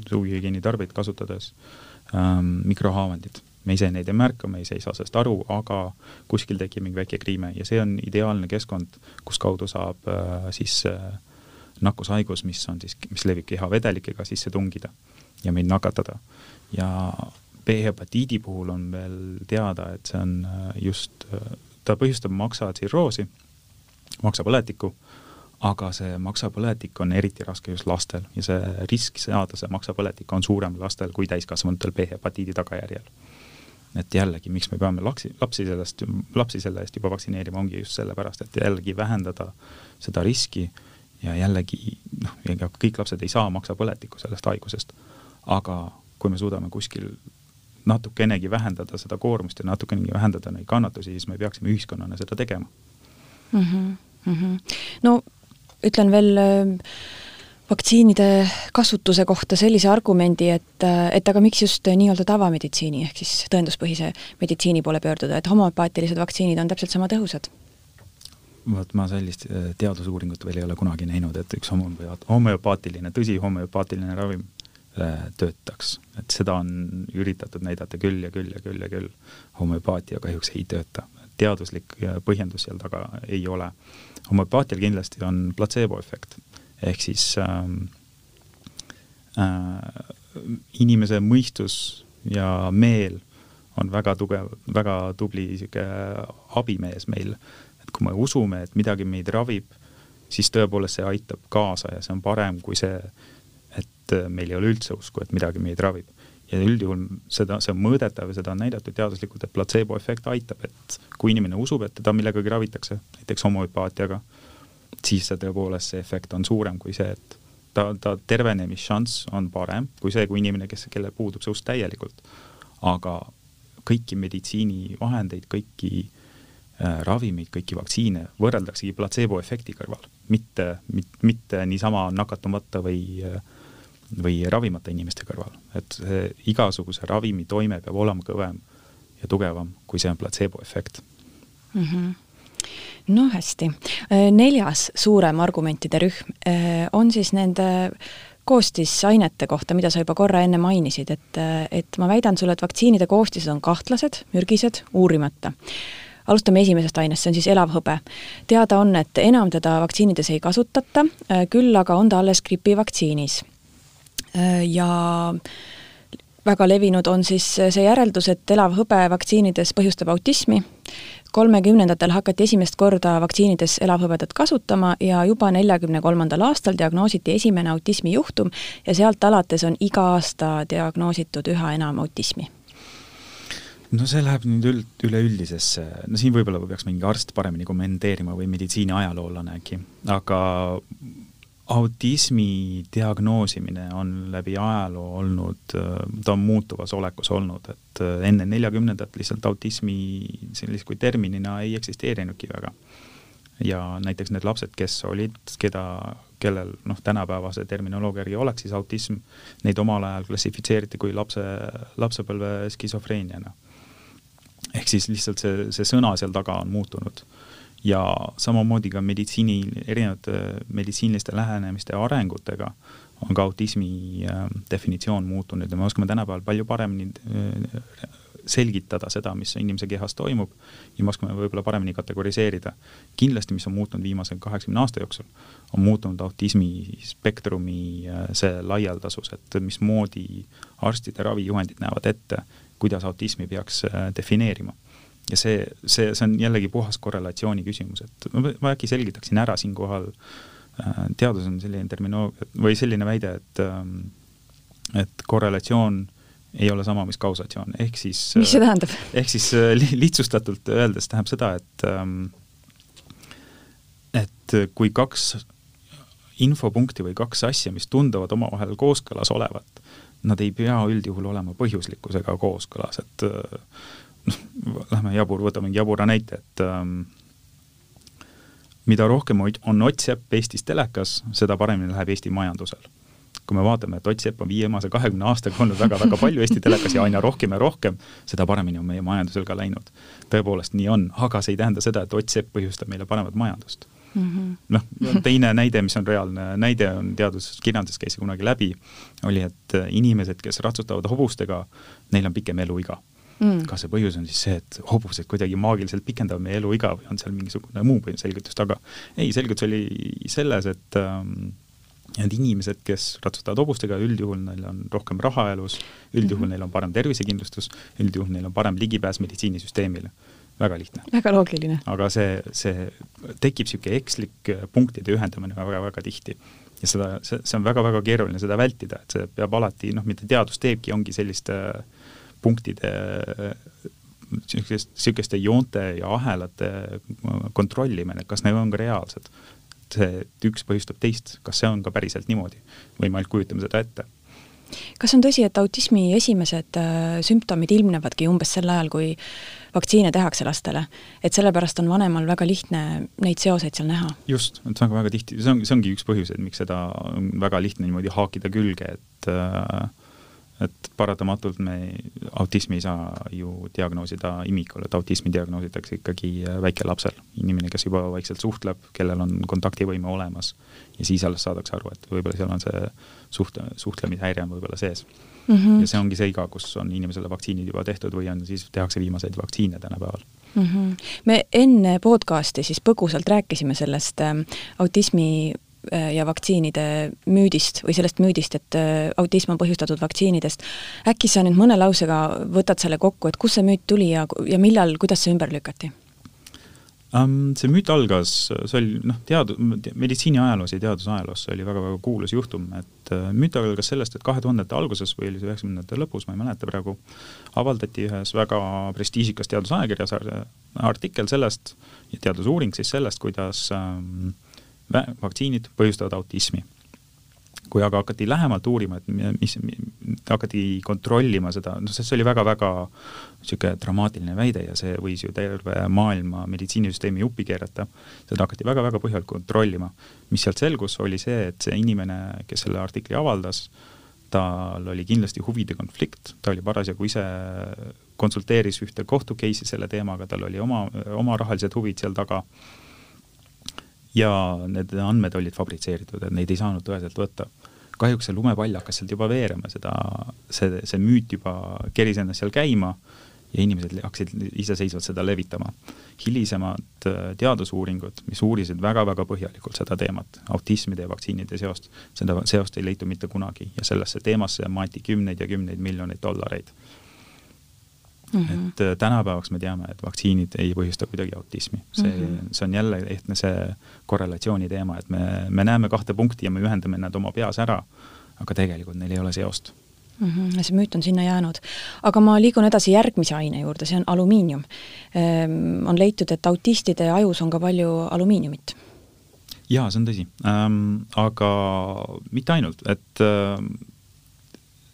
suuhügieeni tarbeid kasutades ähm, mikrohaavandid. me ise neid ei märka, me ise ei saa sellest aru, aga kuskil tekib mingi väike kriime ja see on ideaalne keskkond, kus kaudu saab äh, siis äh, nakkushaigus, mis on siis, mis levib kehavedelikega sisse tungida ja meid nakatada. ja B-hepatiidi puhul on veel teada, et see on äh, just, äh, ta põhjustab maksatsirroosi, maksapõletikku, aga see maksapõletik on eriti raske just lastel ja see risk saada see maksapõletik on suurem lastel kui täiskasvanutel B-hepatiidi tagajärjel. et jällegi, miks me peame lapsi, lapsi sellest, lapsi selle eest juba vaktsineerima, ongi just sellepärast, et jällegi vähendada seda riski ja jällegi noh, ega kõik lapsed ei saa maksapõletikku sellest haigusest aga kui me suudame kuskil natukenegi vähendada seda koormust ja natukenegi vähendada neid kannatusi, siis me peaksime ühiskonnana seda tegema mm. -hmm, mm -hmm. no ütlen veel äh, vaktsiinide kasutuse kohta sellise argumendi, et, äh, et aga miks just nii-öelda tavameditsiini ehk siis tõenduspõhise meditsiini poole pöörduda, et homopaatilised vaktsiinid on täpselt sama tõhusad? Vot ma sellist äh, teadusuuringut veel ei ole kunagi näinud, et üks homoöpaatiline, tõsi homoöpaatiline ravim Äh, töötaks, et seda on üritatud näidata küll ja küll ja küll ja küll. homöopaatia kahjuks ei tööta, teaduslik põhjendus seal taga ei ole. homöopaatial kindlasti on platseeboefekt, ehk siis ähm, äh, inimese mõistus ja meel on väga tugev, väga tubli niisugune abimees meil, kui me usume, et midagi meid ravib, siis tõepoolest see aitab kaasa ja see on parem kui see et äh, meil ei ole üldse usku, et midagi meid ravib. ja üldjuhul seda, see on mõõdetav ja seda on näidatud teaduslikult, et platseeboefekt aitab, et kui inimene usub, et teda millegagi ravitakse, näiteks homöopaatiaga, siis see tõepoolest, see efekt on suurem kui see, et ta, ta tervenemisšanss on parem kui see, kui inimene, kes, kellel puudub see usk täielikult. aga kõiki meditsiinivahendeid, kõiki ravimeid, kõiki vaktsiine võrreldaksegi platseeboefekti kõrval, mitte, mitte, mitte niisama nakatumata või äh, või ravimata inimeste kõrval, et igasuguse ravimi toime peab olema kõvem ja tugevam, kui see on platseeboefekt mm. -hmm no hästi, äh, neljas suurem argumentide rühm äh, on siis nende koostisainete kohta, mida sa juba korra enne mainisid, et, et ma väidan sulle, et vaktsiinide koostised on kahtlased, mürgised, uurimata alustame esimesest ainest, see on siis elav hõbe. teada on, et enam teda vaktsiinides ei kasutata, küll aga on ta alles gripivaktsiinis. ja väga levinud on siis see järeldus, et elav hõbe vaktsiinides põhjustab autismi, kolmekümnendatel hakati esimest korda vaktsiinides elavhõbedat kasutama ja juba neljakümne kolmandal aastal diagnoositi esimene autismijuhtum ja sealt alates on iga aasta diagnoositud üha enam autismi no see läheb nüüd üld, üleüldisesse, no siin võib-olla peaks mingi arst paremini kommenteerima või meditsiini ajaloolane äkki, aga autismi diagnoosimine on läbi ajaloo olnud, ta on muutuvas olekus olnud, et enne neljakümnendat lihtsalt autismi sellist kui terminina ei eksisteerinudki väga. ja näiteks need lapsed, kes olid, keda, kellel noh, tänapäevase terminoloogia järgi oleks siis autism, neid omal ajal klassifitseeriti kui lapse, lapsepõlve skisofreeniana ehk siis lihtsalt see, see sõna seal taga on muutunud. ja samamoodi ka meditsiini, erinevate meditsiiniliste lähenemiste arengutega on ka autismi äh, definitsioon muutunud ja me oskame tänapäeval palju paremini äh, selgitada seda, mis inimese kehas toimub ja me oskame võib-olla paremini kategoriseerida. kindlasti, mis on muutunud viimase kaheksakümne aasta jooksul, on muutunud autismi spektrumi äh, see laialdasus, et mismoodi arstide ravijuhendid näevad ette kuidas autismi peaks äh, defineerima. ja see, see, see on jällegi puhas korrelatsiooni küsimus, et ma äkki selgitaksin ära siinkohal, äh, teadus on selline terminoloogia või selline väide, et ähm, et korrelatsioon ei ole sama, mis kausatsioon, ehk siis mis see tähendab? ehk siis lihtsustatult öeldes tähendab seda, et ähm, et kui kaks infopunkti või kaks asja, mis tunduvad omavahel kooskõlas olevat, nad ei pea üldjuhul olema põhjuslikkusega kooskõlas, et noh, lähme jabur, võtame mingi jabura näite, et ähm, mida rohkem on Ott Sepp Eestis telekas, seda paremini läheb Eesti majandusel. kui me vaatame, et Ott Sepp on viimase kahekümne aastaga olnud väga-väga palju Eesti telekas ja aina rohkem ja rohkem, seda paremini on meie majandusel ka läinud. tõepoolest nii on, aga see ei tähenda seda, et Ott Sepp põhjustab meile paremat majandust mm -hmm.. noh, teine näide, mis on reaalne näide, on teaduses, kirjanduses käis kunagi läbi, oli, et äh, inimesed, kes ratsutavad hobustega, neil on pikem eluiga mm.. kas see põhjus on siis see, et hobused kuidagi maagiliselt pikendavad meie eluiga või on seal mingisugune muu selgitus taga? ei, selgitus oli selles, et ähm, need inimesed, kes ratsutavad hobustega, üldjuhul neil on rohkem raha elus, üldjuhul mm -hmm. neil on parem tervisekindlustus, üldjuhul neil on parem ligipääs meditsiinisüsteemile väga lihtne. väga loogiline. aga see, see, tekib niisugune ekslik punktide ühendamine väga-väga tihti. ja seda, see, see on väga-väga keeruline seda vältida, et see peab alati, noh, mida teadus teebki, ongi selliste punktide niisugust, niisuguste joonte ja ahelate kontrollimine, kas need on ka reaalsed. see, et üks põhjustab teist, kas see on ka päriselt niimoodi või me ainult kujutame seda ette kas on tõsi, et autismi esimesed äh, sümptomid ilmnevadki umbes sel ajal, kui vaktsiine tehakse lastele. et sellepärast on vanemal väga lihtne neid seoseid seal näha. just, et väga-väga tihti, see on, see ongi üks põhjuseid, miks seda on väga lihtne niimoodi haakida külge, et äh, et paratamatult me autismi ei saa ju diagnoosida imikul, et autismi diagnoositakse ikkagi väikelapsel, inimene, kes juba vaikselt suhtleb, kellel on kontaktivõime olemas ja siis alles saadakse aru, et võib-olla seal on see suht-, suhtlemishäire on võib-olla sees mm. -hmm. ja see ongi see iga, kus on inimesele vaktsiinid juba tehtud või on siis, tehakse viimaseid vaktsiine tänapäeval mm. -hmm. me enne podcast'i siis põgusalt rääkisime sellest äh, autismi ja vaktsiinide müüdist või sellest müüdist, et äh, autism on põhjustatud vaktsiinidest. äkki sa nüüd mõne lausega võtad selle kokku, et kust see müüt tuli ja, ja millal, kuidas see ümber lükati? See müüt algas, see oli noh, teadu-, meditsiini ajaloos ja teaduse ajaloos see oli väga-väga kuulus juhtum, et uh, müüt algas sellest, et kahe tuhandete alguses või oli see üheksakümnendate lõpus, ma ei mäleta praegu, avaldati ühes väga prestiižikas teadusajakirjas artikkel sellest teadusuuring siis sellest, kuidas um, vaktsiinid põhjustavad autismi kui aga hakati lähemalt uurima, et mis, hakati kontrollima seda, noh, see oli väga-väga niisugune dramaatiline väide ja see võis ju terve maailma meditsiinisüsteemi uppi keerata, seda hakati väga-väga põhjalikult kontrollima. mis sealt selgus, oli see, et see inimene, kes selle artikli avaldas, tal oli kindlasti huvide konflikt, ta oli parasjagu ise, konsulteeris ühte kohtu case'i selle teemaga, tal oli oma, oma rahalised huvid seal taga ja need andmed olid fabritseeritud, et neid ei saanud tõeselt võtta. Kahjuks see lumepall hakkas sealt juba veerema, seda, see, see müüt juba keris ennast seal käima ja inimesed hakkasid iseseisvalt seda levitama. hilisemad äh, teadusuuringud, mis uurisid väga-väga põhjalikult seda teemat, autismide ja vaktsiinide seost, seda seost ei leitu mitte kunagi ja sellesse teemasse maeti kümneid ja kümneid miljoneid dollareid Mm -hmm. et äh, tänapäevaks me teame, et vaktsiinid ei põhjusta kuidagi autismi. see mm, -hmm. see on jälle ehtne see korrelatsiooni teema, et me, me näeme kahte punkti ja me ühendame nad oma peas ära, aga tegelikult neil ei ole seost mm. -hmm. see müüt on sinna jäänud. aga ma liigun edasi järgmise aine juurde, see on alumiinium ehm,. on leitud, et autistide ajus on ka palju alumiiniumit. jaa, see on tõsi ähm,. aga mitte ainult, et äh,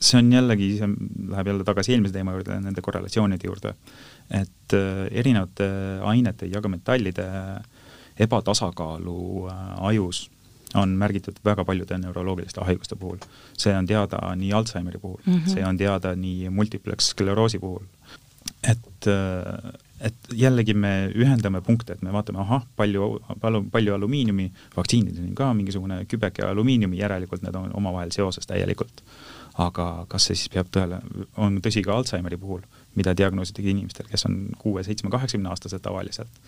see on jällegi, see läheb jälle tagasi eelmise teema juurde, nende korrelatsioonide juurde, et äh, erinevate ainete ja ka metallide ebatasakaalu äh, ajus on märgitud väga paljude neuroloogiliste haiguste puhul. see on teada nii Alžeimeri puhul mm, -hmm. see on teada nii multiplex skleroosi puhul. et, äh, et jällegi me ühendame punkte, et me vaatame, ahah, palju, palju, palju alumiiniumi, vaktsiinidel on ka mingisugune kübeke alumiiniumi, järelikult need on omavahel seoses täielikult aga kas see siis peab tõele, on tõsi ka Alžeimeri puhul, mida diagnoositigi inimestel, kes on kuue, seitsme, kaheksakümne aastased tavaliselt,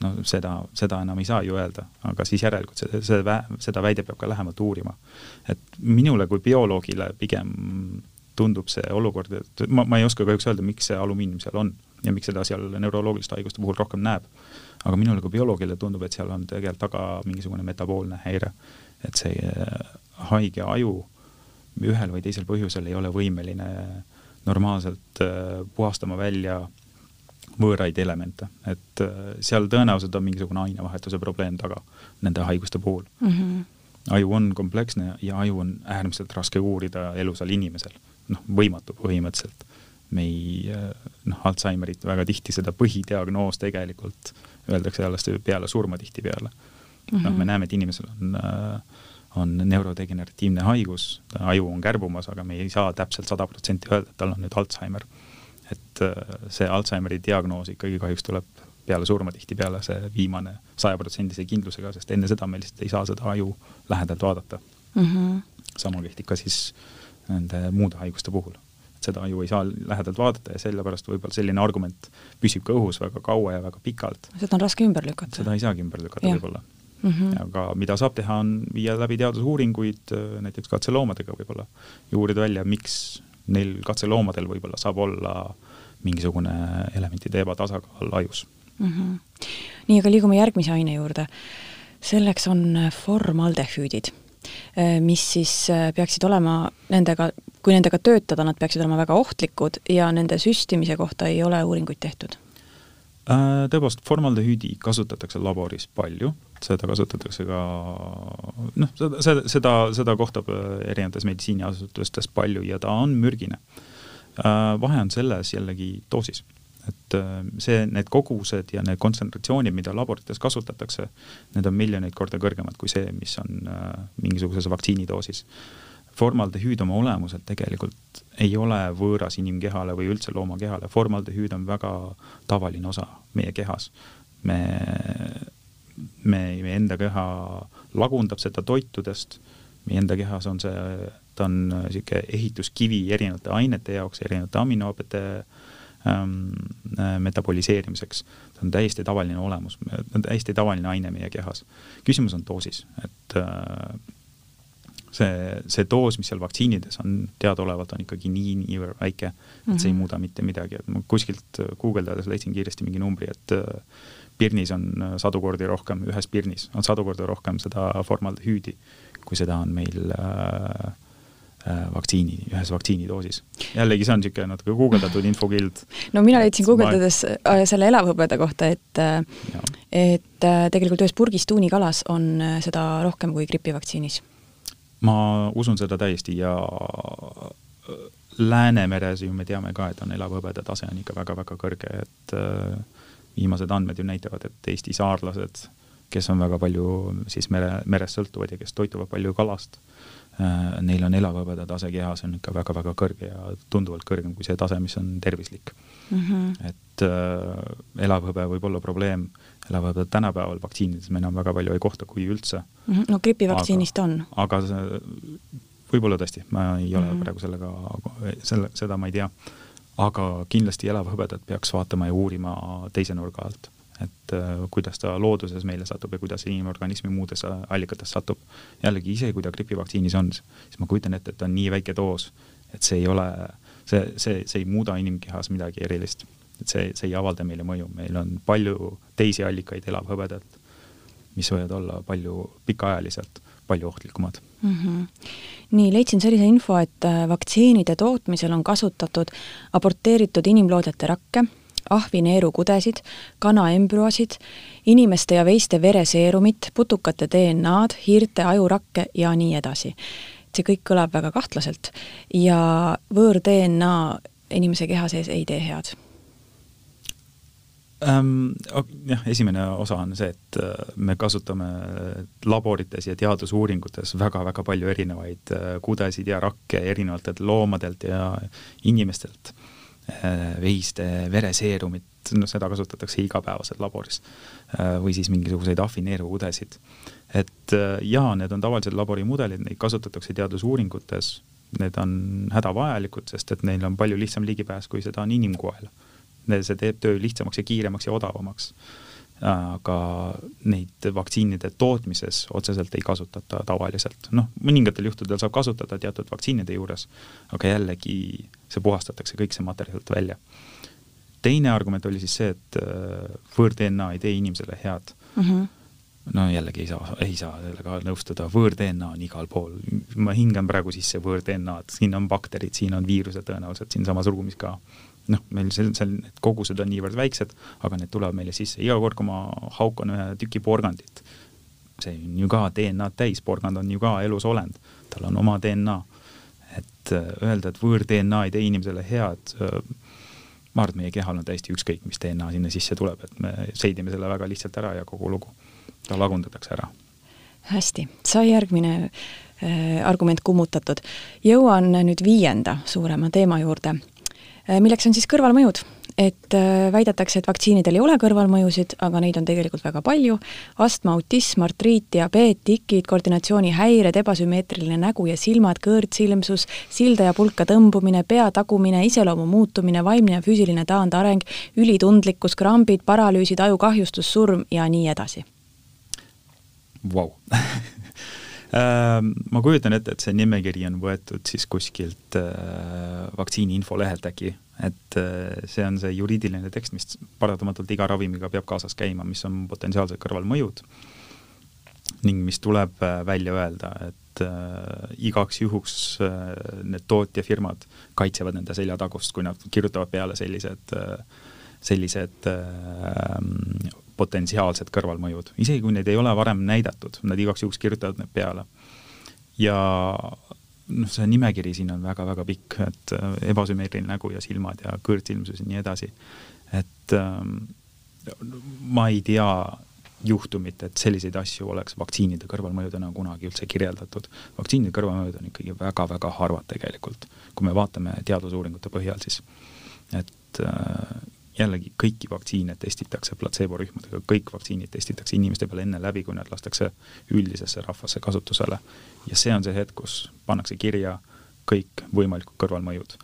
no seda, seda enam ei saa ju öelda, aga siis järelikult see vä-, seda väide peab ka lähemalt uurima. et minule kui bioloogile pigem tundub see olukord, et ma, ma ei oska kahjuks öelda, miks see alumiinium seal on ja miks seda seal neuroloogiliste haiguste puhul rohkem näeb. aga minule kui bioloogile tundub, et seal on tegelikult taga mingisugune metaboolne häire, et see haige aju ühel või teisel põhjusel ei ole võimeline normaalselt äh, puhastama välja võõraid elemente, et äh, seal tõenäoliselt on mingisugune ainevahetuse probleem taga nende haiguste puhul mm. -hmm. aju on kompleksne ja aju on äärmiselt raske uurida elusal inimesel, noh, võimatu põhimõtteliselt. me ei, äh, noh, Alžeimerit väga tihti seda põhidiagnoos tegelikult öeldakse alles peale surma tihtipeale mm. -hmm. noh, me näeme, et inimesel on äh, on neurodegeneratiivne haigus, aju on kärbumas, aga me ei saa täpselt sada protsenti öelda, et tal on nüüd Alžeimer. et äh, see Alžeimeri diagnoos ikkagi kahjuks tuleb peale surma tihtipeale, see viimane sajaprotsendise kindlusega, sest enne seda me lihtsalt ei saa seda aju lähedalt vaadata mm. -hmm. sama kehtib ka siis nende muude haiguste puhul. et seda aju ei saa lähedalt vaadata ja sellepärast võib-olla selline argument püsib ka õhus väga kaua ja väga pikalt. seda on raske ümber lükata. seda ei saagi ümber lükata võib-olla mm. -hmm. aga mida saab teha, on viia läbi teadusuuringuid äh, näiteks katseloomadega võib-olla ja uurida välja, miks neil katseloomadel võib-olla saab olla mingisugune elementide ebatasakaal ajus mm. -hmm. nii, aga liigume järgmise aine juurde. selleks on formaldehüüdid, äh, mis siis äh, peaksid olema nendega, kui nendega töötada, nad peaksid olema väga ohtlikud ja nende süstimise kohta ei ole uuringuid tehtud tõepoolest, formaldehüüdi kasutatakse laboris palju seda kasutatakse ka noh, seda, seda, seda, seda kohtab äh, erinevates meditsiiniasutustes palju ja ta on mürgine. Äh, vahe on selles jällegi doosis, et äh, see, need kogused ja need kontsentratsioonid, mida laborites kasutatakse, need on miljoneid korda kõrgemad kui see, mis on mingisuguses vaktsiinidoosis formaldehüüd oma olemuselt tegelikult ei ole võõras inimkehale või üldse loomakehale, formaldehüüd on väga tavaline osa meie kehas. me me, meie enda keha lagundab seda toitudest, meie enda kehas on see, ta on niisugune ehituskivi erinevate ainete jaoks, erinevate aminohapete ähm, äh, metaboliseerimiseks. ta on täiesti tavaline olemus, täiesti tavaline aine meie kehas. küsimus on doosis, et äh, see, see doos, mis seal vaktsiinides on, teadaolevalt on ikkagi nii, niivõrd väike, et mm -hmm. see ei mhm. muuda mitte midagi, et ma kuskilt guugeldades leidsin kiiresti mingi numbri, et äh, pirnis on äh, sadu kordi rohkem, ühes pirnis on sadu korda rohkem seda formaldehüüdi, kui seda on meil äh, äh, vaktsiini, ühes vaktsiinidoosis. jällegi, see on niisugune natuke guugeldatud infokild. no mina leidsin guugeldades ma... selle elavhõbeda kohta, et et tegelikult ühes purgis tuunikalas on seda rohkem kui gripivaktsiinis. Ma usun seda täiesti ja Läänemeres ju me teame ka, et on elavhõbeda tase on ikka väga-väga kõrge, et äh, viimased andmed ju näitavad, et Eesti saarlased, kes on väga palju siis mere, merest sõltuvad ja kes toituvad palju kalast, äh, neil on elavhõbeda tase kehas on ikka väga-väga kõrge ja tunduvalt kõrgem kui see tase, mis on tervislik mm. -hmm. et äh, elavhõbe võib olla probleem, elavhõbe tänapäeval vaktsiinides me enam väga palju ei kohta, kui üldse. -hmm. no gripivaktsiinist on. aga võib-olla tõesti, ma ei ole mm Mhm. -hmm. praegu sellega, selle, seda ma ei tea. aga kindlasti elav hõbedat peaks vaatama ja uurima teise nurga alt. et äh, kuidas ta looduses meile satub ja kuidas inimorganismi muudes allikates satub. jällegi, isegi kui ta gripivaktsiinis on, siis ma kujutan ette, et ta on nii väike doos, et see ei ole, see, see, see ei muuda inimkehas midagi erilist. Et see, see ei avalda meile mõju, meil on palju teisi allikaid elavhõbedat, mis võivad olla palju pikaajaliselt palju ohtlikumad mm. -hmm. nii, leidsin sellise info, et äh, vaktsiinide tootmisel on kasutatud aborteeritud inimloodete rakke, ahvineerukudesid, kana embrüosid, inimeste ja veiste vereseerumit, putukate DNA-d, hiirte ajurakke ja nii edasi. see kõik kõlab väga kahtlaselt ja võõr-DNA inimese keha sees ei tee head ähm,? jah, esimene osa on see, et äh, me kasutame laborites ja teadusuuringutes väga-väga palju erinevaid äh, kudesid ja rakke erinevatelt loomadelt ja inimestelt. Äh, veiste vereseerumit, no seda kasutatakse igapäevaselt laboris. või siis mingisuguseid afineerukudesid. et jaa, need on tavalised laborimudelid, neid kasutatakse teadusuuringutes, need on hädavajalikud, sest et neil on palju lihtsam ligipääs, kui seda on inimkoel see teeb töö lihtsamaks ja kiiremaks ja odavamaks. aga neid vaktsiinide tootmises otseselt ei kasutata tavaliselt, noh, mõningatel juhtudel saab kasutada teatud vaktsiinide juures, aga jällegi see puhastatakse kõik see materjal sealt välja. teine argument oli siis see, et võõr-DNA ei tee inimesele head mm. -hmm no jällegi ei saa, ei saa sellega nõustuda, võõr-DNA on igal pool, ma hingan praegu sisse võõr-DNA-d, siin on bakterid, siin on viirused tõenäoliselt siinsamas ruumis ka noh, meil seal, seal need kogused on niivõrd väiksed, aga need tulevad meile sisse, iga kord, kui ma haukan ühe tüki porgandit, see on ju ka DNA-d täis, porgand on ju ka elus olend, tal on oma DNA. et äh, öelda, et võõr-DNA ei tee inimesele head, äh, ma arvan, et meie kehal on täiesti ükskõik, mis DNA sinna sisse tuleb, et me seedime selle väga lihtsalt ära ja kogu lugu, ta lagundatakse ära. hästi, sai järgmine äh, argument kummutatud. jõuan nüüd viienda suurema teema juurde milleks on siis kõrvalmõjud. et äh, väidetakse, et vaktsiinidel ei ole kõrvalmõjusid, aga neid on tegelikult väga palju, astma, autism, artriit, diabeet, tikid, koordinatsioonihäired, ebasümmeetriline nägu ja silmad, kõõrtsilmsus, silda ja pulka tõmbumine, pea tagumine, iseloomu muutumine, vaimne ja füüsiline taandareng, ülitundlikkus, krambid, paralüüsid, ajukahjustus, surm ja nii edasi. Vau ma kujutan ette, et see nimekiri on võetud siis kuskilt äh, vaktsiini infolehelt äkki, et äh, see on see juriidiline tekst, mis paratamatult iga ravimiga peab kaasas käima, mis on potentsiaalsed kõrvalmõjud. Ning mis tuleb äh, välja öelda, et äh, igaks juhuks äh, need tootjafirmad kaitsevad nende seljatagust, kui nad kirjutavad peale sellised äh, sellised äh, potentsiaalsed kõrvalmõjud, isegi kui neid ei ole varem näidatud, nad igaks juhuks kirjutavad need peale. ja noh, see nimekiri siin on väga-väga pikk, et äh, ebasümmeetriline nägu ja silmad ja kõõrtsilmsus ja nii edasi. et ähm, ma ei tea juhtumit, et selliseid asju oleks vaktsiinide kõrvalmõjudena kunagi üldse kirjeldatud. vaktsiinide kõrvalmõjud on ikkagi väga-väga harvad tegelikult, kui me vaatame teadusuuringute põhjal siis. et äh, jällegi kõiki vaktsiine testitakse platseeborühmadega, kõik vaktsiinid testitakse inimeste peal enne läbi, kui nad lastakse üldisesse rahvasse kasutusele. ja see on see hetk, kus pannakse kirja kõik võimalikud kõrvalmõjud.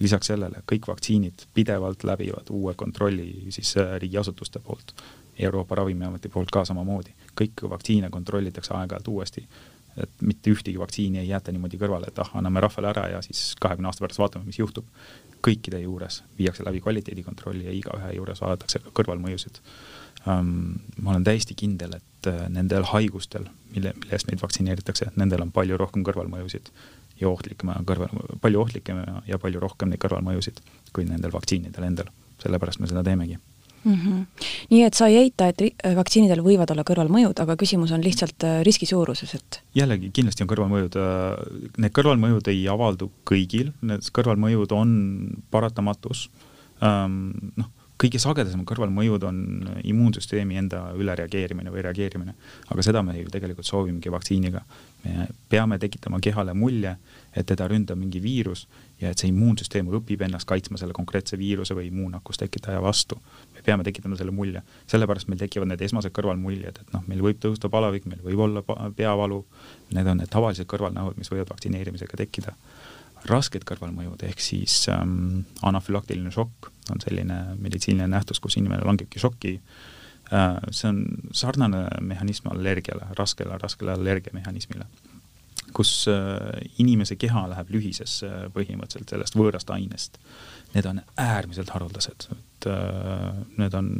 lisaks sellele kõik vaktsiinid pidevalt läbivad uue kontrolli siis äh, riigiasutuste poolt, Euroopa Ravimiameti poolt ka samamoodi, kõiki vaktsiine kontrollitakse aeg-ajalt uuesti et mitte ühtegi vaktsiini ei jäeta niimoodi kõrvale, et ah, anname rahvale ära ja siis kahekümne aasta pärast vaatame, mis juhtub kõikide juures viiakse läbi kvaliteedikontrolli ja igaühe juures vaadatakse ka kõrvalmõjusid um,. ma olen täiesti kindel, et uh, nendel haigustel, mille, mille eest meid vaktsineeritakse, nendel on palju rohkem kõrvalmõjusid ja ohtlikum kõrval, palju ohtlikum ja palju rohkem neid kõrvalmõjusid kui nendel vaktsiinidel endal. sellepärast me seda teemegi mm. -hmm. nii et sa ei eita, et vaktsiinidel võivad olla kõrvalmõjud, aga küsimus on lihtsalt äh, riski suuruses, et jällegi, kindlasti on kõrvalmõjud, äh, need kõrvalmõjud ei avaldu kõigil, need kõrvalmõjud on paratamatus, noh, kõige sagedasemad kõrvalmõjud on immuunsüsteemi enda ülereageerimine või reageerimine. aga seda me ju tegelikult soovimegi vaktsiiniga. me peame tekitama kehale mulje, et teda ründab mingi viirus ja et see immuunsüsteem õpib ennast kaitsma selle konkreetse viiruse või immuunnakkust tekitaja vastu. me peame tekitama selle mulje, sellepärast meil tekivad need esmased kõrvalmuljed, et noh, meil võib tõusta palavik, meil võib olla peavalu, need on need tavalised kõrvalnähud, mis võivad vaktsineerimisega tekkida. Rasked kõrvalmõjud, ehk siis ähm, anafülaktiline šokk on selline meditsiiniline nähtus, kus inimene langebki šoki äh,, see on sarnane mehhanism allergiale, raskele, raskele allergiamehhanismile, kus äh, inimese keha läheb lühisesse põhimõtteliselt sellest võõrast ainest. Need on äärmiselt haruldased, et äh, need on,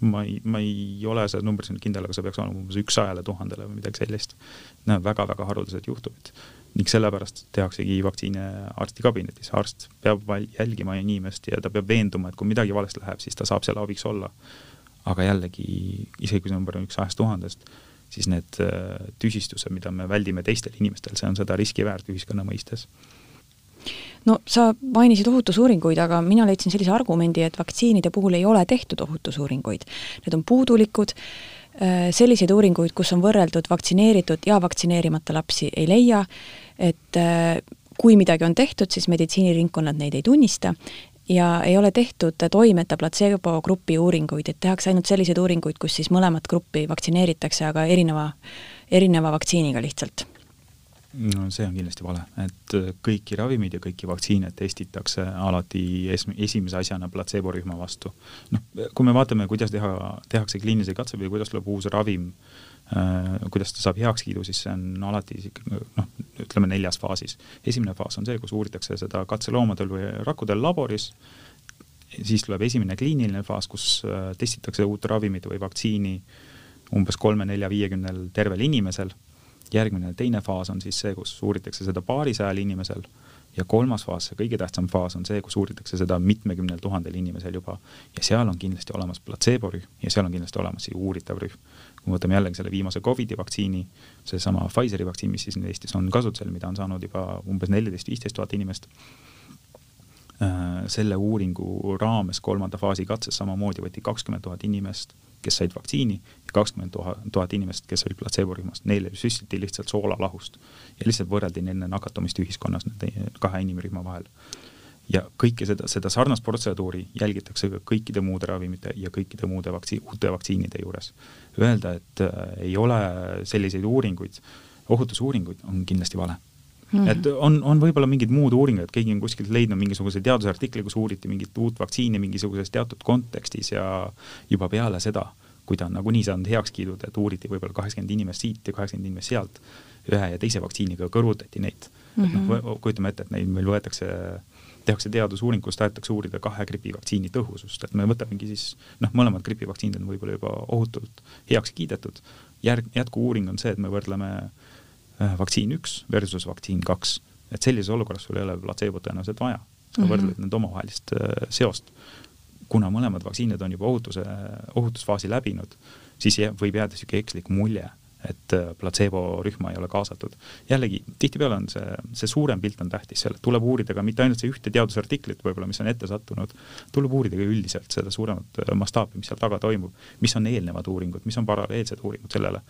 ma ei, ma ei ole selles numbris nüüd kindel, aga see peaks olema umbes üks sajale tuhandele või midagi sellist. Need on väga-väga haruldased juhtumid ning sellepärast tehaksegi vaktsiine arstikabinetis, arst peab jälgima inimest ja ta peab veenduma, et kui midagi valesti läheb, siis ta saab selle abiks olla. aga jällegi, isegi kui see number on üks sajast tuhandest, siis need äh, tüsistused, mida me väldime teistel inimestel, see on seda riski väärt ühiskonna mõistes no sa mainisid ohutusuuringuid, aga mina leidsin sellise argumendi, et vaktsiinide puhul ei ole tehtud ohutusuuringuid. Need on puudulikud, äh, selliseid uuringuid, kus on võrreldud vaktsineeritud ja vaktsineerimata lapsi, ei leia et äh, kui midagi on tehtud, siis meditsiiniringkonnad neid ei tunnista ja ei ole tehtud toimeta platseebogrupi uuringuid, et tehakse ainult selliseid uuringuid, kus siis mõlemat gruppi vaktsineeritakse, aga erineva, erineva vaktsiiniga lihtsalt no see on kindlasti vale, et kõiki ravimeid ja kõiki vaktsiine testitakse alati es-, esimese asjana platseeborühma vastu. noh, kui me vaatame, kuidas teha, tehakse kliinilisi katseid või kuidas tuleb uus ravim äh, kuidas ta saab heakskiidu, siis see on alati noh, ütleme neljas faasis. esimene faas on see, kus uuritakse seda katseloomadel või rakkudel laboris, siis tuleb esimene kliiniline faas, kus äh, testitakse uut ravimit või vaktsiini umbes kolme-nelja-viiekümnel tervel inimesel, järgmine teine faas on siis see, kus uuritakse seda paarisajal inimesel. Ja kolmas faas, see kõige tähtsam faas on see, kus uuritakse seda mitmekümnel tuhandel inimesel juba. Ja seal on kindlasti olemas platseeborühm ja seal on kindlasti olemas uuritav rühm kui me võtame jällegi selle viimase Covidi vaktsiini, seesama Pfizeri vaktsiin, mis siis Eestis on kasutusel, mida on saanud juba umbes neliteist, viisteist tuhat inimest, selle uuringu raames kolmanda faasi katses samamoodi võeti kakskümmend tuhat inimest, kes said vaktsiini ja kakskümmend tuhat inimest, kes olid platseeborühmast, neile süstiti lihtsalt soolalahust. Ja lihtsalt võrreldi nende nakatumist ühiskonnas nende kahe inimrühma vahel ja kõike seda, seda sarnast protseduuri jälgitakse ka kõikide muude ravimite ja kõikide muude vaktsiin, uute vaktsiinide juures. Öelda, et äh, ei ole selliseid uuringuid, ohutusuuringuid, on kindlasti vale Mm -hmm. et on, on võib-olla mingid muud uuringud, keegi on kuskilt leidnud mingisuguse teadusartikli, kus uuriti mingit uut vaktsiini mingisuguses teatud kontekstis ja juba peale seda, kui ta on nagunii saanud heakskiidud, et uuriti võib-olla kaheksakümmend inimest siit ja kaheksakümmend inimest sealt, ühe ja teise vaktsiiniga kõrvutati neid mm. -hmm. et noh, mhm. kujutame ette, et neid meil võetakse tehakse teadusuuring, kus tahetakse uurida kahe gripivaktsiini tõhusust, et me võtamegi siis noh, mõlemad gripivaktsiinid on võib-olla juba ohutult heaks kiidetud, järg, jätku-uuring on see, et me võrdleme äh, vaktsiin üks versus vaktsiin kaks. et sellises olukorras sul ei ole platseebot tõenäoliselt vaja, sa mm -hmm. võrdled nende omavahelist äh, seost. kuna mõlemad vaktsiinid on juba ohutuse, ohutusfaasi läbinud, siis võib jääda niisugune ekslik mulje et äh, platseeborühma ei ole kaasatud. jällegi, tihtipeale on see, see suurem pilt on tähtis, seal tuleb uurida ka mitte ainult see ühte teadusartiklit võib-olla, mis on ette sattunud, tuleb uurida ka üldiselt seda suuremat äh, mastaapi, mis seal taga toimub, mis on eelnevad uuringud, mis on paralleelsed uuringud sellele.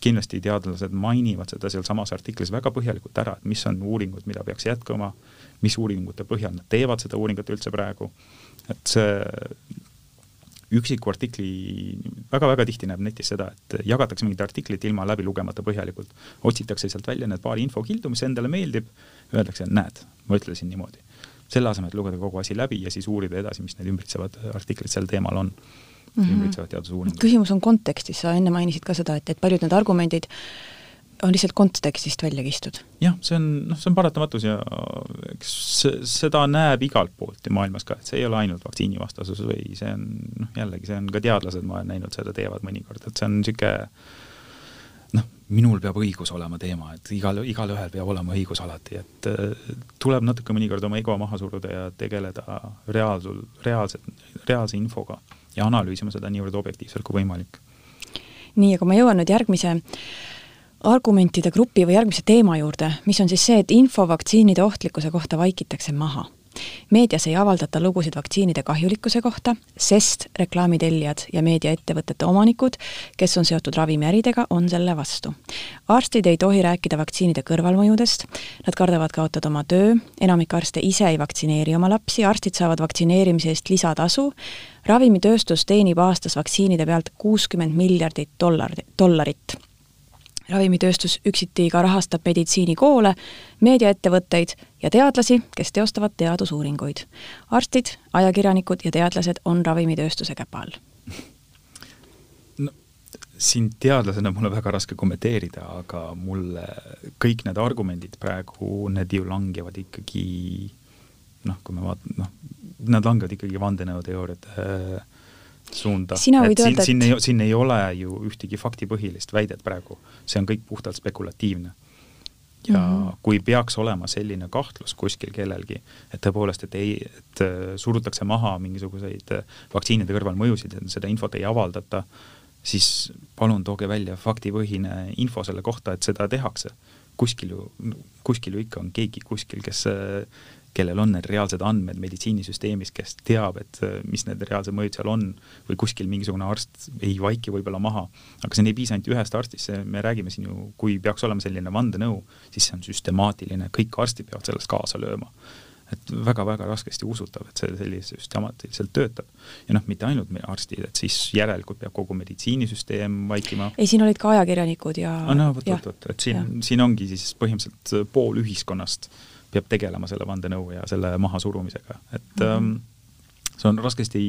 kindlasti teadlased mainivad seda sealsamas artiklis väga põhjalikult ära, et mis on uuringud, mida peaks jätkama, mis uuringute põhjal nad teevad seda uuringut üldse praegu, et see üksiku artikli väga-väga tihti näeb netis seda, et jagatakse mingit artiklit ilma läbi lugemata põhjalikult, otsitakse sealt välja need paari infokildu, mis endale meeldib, öeldakse, näed, ma ütlesin niimoodi. selle asemel, et lugeda kogu asi läbi ja siis uurida edasi, mis need ümbritsevad artiklid sel teemal on mm -hmm. ümbritsevad teadusuuringud. küsimus on kontekstis, sa enne mainisid ka seda, et, et paljud need argumendid on lihtsalt kontekstist välja kistud. jah, see on, noh, see on paratamatus ja eks seda näeb igalt poolt ja maailmas ka, et see ei ole ainult vaktsiinivastasus või see on, noh jällegi, see on ka teadlased, ma olen näinud, seda teevad mõnikord, et see on niisugune noh, minul peab õigus olema teema, et igal, igalühel peab olema õigus alati, et äh, tuleb natuke mõnikord oma ego maha suruda ja tegeleda reaalsul, reaalselt, reaalse infoga ja analüüsima seda niivõrd objektiivselt kui võimalik. nii, aga ma jõuan nüüd järgmise äh, argumentide grupi või järgmise teema juurde, mis on siis see, et info vaktsiinide ohtlikkuse kohta vaikitakse maha. meedias ei avaldata lugusid vaktsiinide kahjulikkuse kohta, sest reklaamitellijad ja meediaettevõtete omanikud, kes on seotud ravimiäridega, on selle vastu. arstid ei tohi rääkida vaktsiinide kõrvalmõjudest, nad kardavad kaotada oma töö, enamik arste ise ei vaktsineeri oma lapsi, arstid saavad vaktsineerimise eest lisatasu, ravimitööstus teenib aastas vaktsiinide pealt kuuskümmend miljardit dollar, dollarit ravimitööstus üksiti ka rahastab meditsiinikoole, meediaettevõtteid ja teadlasi, kes teostavad teadusuuringuid. arstid, ajakirjanikud ja teadlased on ravimitööstuse käpa all siin teadlasena mul on väga raske kommenteerida, aga mulle kõik need argumendid praegu, need ju langevad ikkagi noh, kui me vaatame, noh, nad langevad ikkagi vandenõuteooriate äh, suunda. et siin, siin ei, siin ei ole ju ühtegi faktipõhilist väidet praegu, see on kõik puhtalt spekulatiivne. ja mm -hmm. kui peaks olema selline kahtlus kuskil kellelgi, et tõepoolest, et ei, et äh, surutakse maha mingisuguseid äh, vaktsiinide kõrvalmõjusid, seda infot ei avaldata, siis palun tooge välja faktipõhine info selle kohta, et seda tehakse. kuskil ju, kuskil ju ikka on keegi kuskil, kes äh, kellel on need reaalsed andmed meditsiinisüsteemis, kes teab, et äh, mis need reaalsed mõjud seal on või kuskil mingisugune arst ei vaiki võib-olla maha. aga siin ei piisa ainult ühest arstist, see, me räägime siin ju, kui peaks olema selline vandenõu, siis see on süstemaatiline, kõik arstid peavad selles kaasa lööma et väga-väga raskesti usutav, et see sellise süstemaatiliselt töötab. ja noh, mitte ainult meie arstid, et siis järelikult peab kogu meditsiinisüsteem vaikima. ei, siin olid ka ajakirjanikud ja ah, no vot, vot, vot, et siin, siin ongi siis põhimõtteliselt pool ühiskonnast äh, peab tegelema selle vandenõu ja selle mahasurumisega, et mm -hmm. see on raskesti,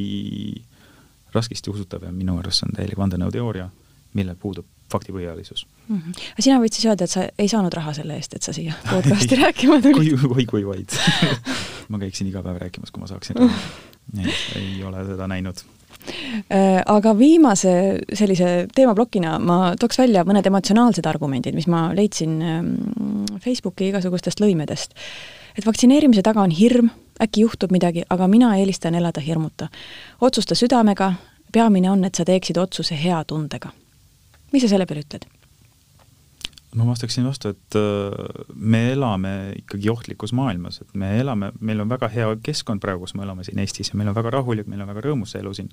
raskesti usutav ja minu arust see on täielik vandenõuteooria, millel puudub faktipõhjalisus mm. -hmm. aga sina võid siis öelda, et sa ei saanud raha selle eest, et sa siia podcasti rääkima tulid? kui, kui, kui vaid ma käiksin iga päev rääkimas, kui ma saaksin raha. ei ole seda näinud aga viimase sellise teemaplokina ma tooks välja mõned emotsionaalsed argumendid, mis ma leidsin ähm, Facebooki igasugustest lõimedest. et vaktsineerimise taga on hirm, äkki juhtub midagi, aga mina eelistan elada hirmuta. otsusta südamega, peamine on, et sa teeksid otsuse hea tundega. mis sa selle peale ütled? Ma vastaksin vastu, et äh, me elame ikkagi ohtlikus maailmas, et me elame, meil on väga hea keskkond praegu, kus me elame siin Eestis ja meil on väga rahulik, meil on väga rõõmus elu siin.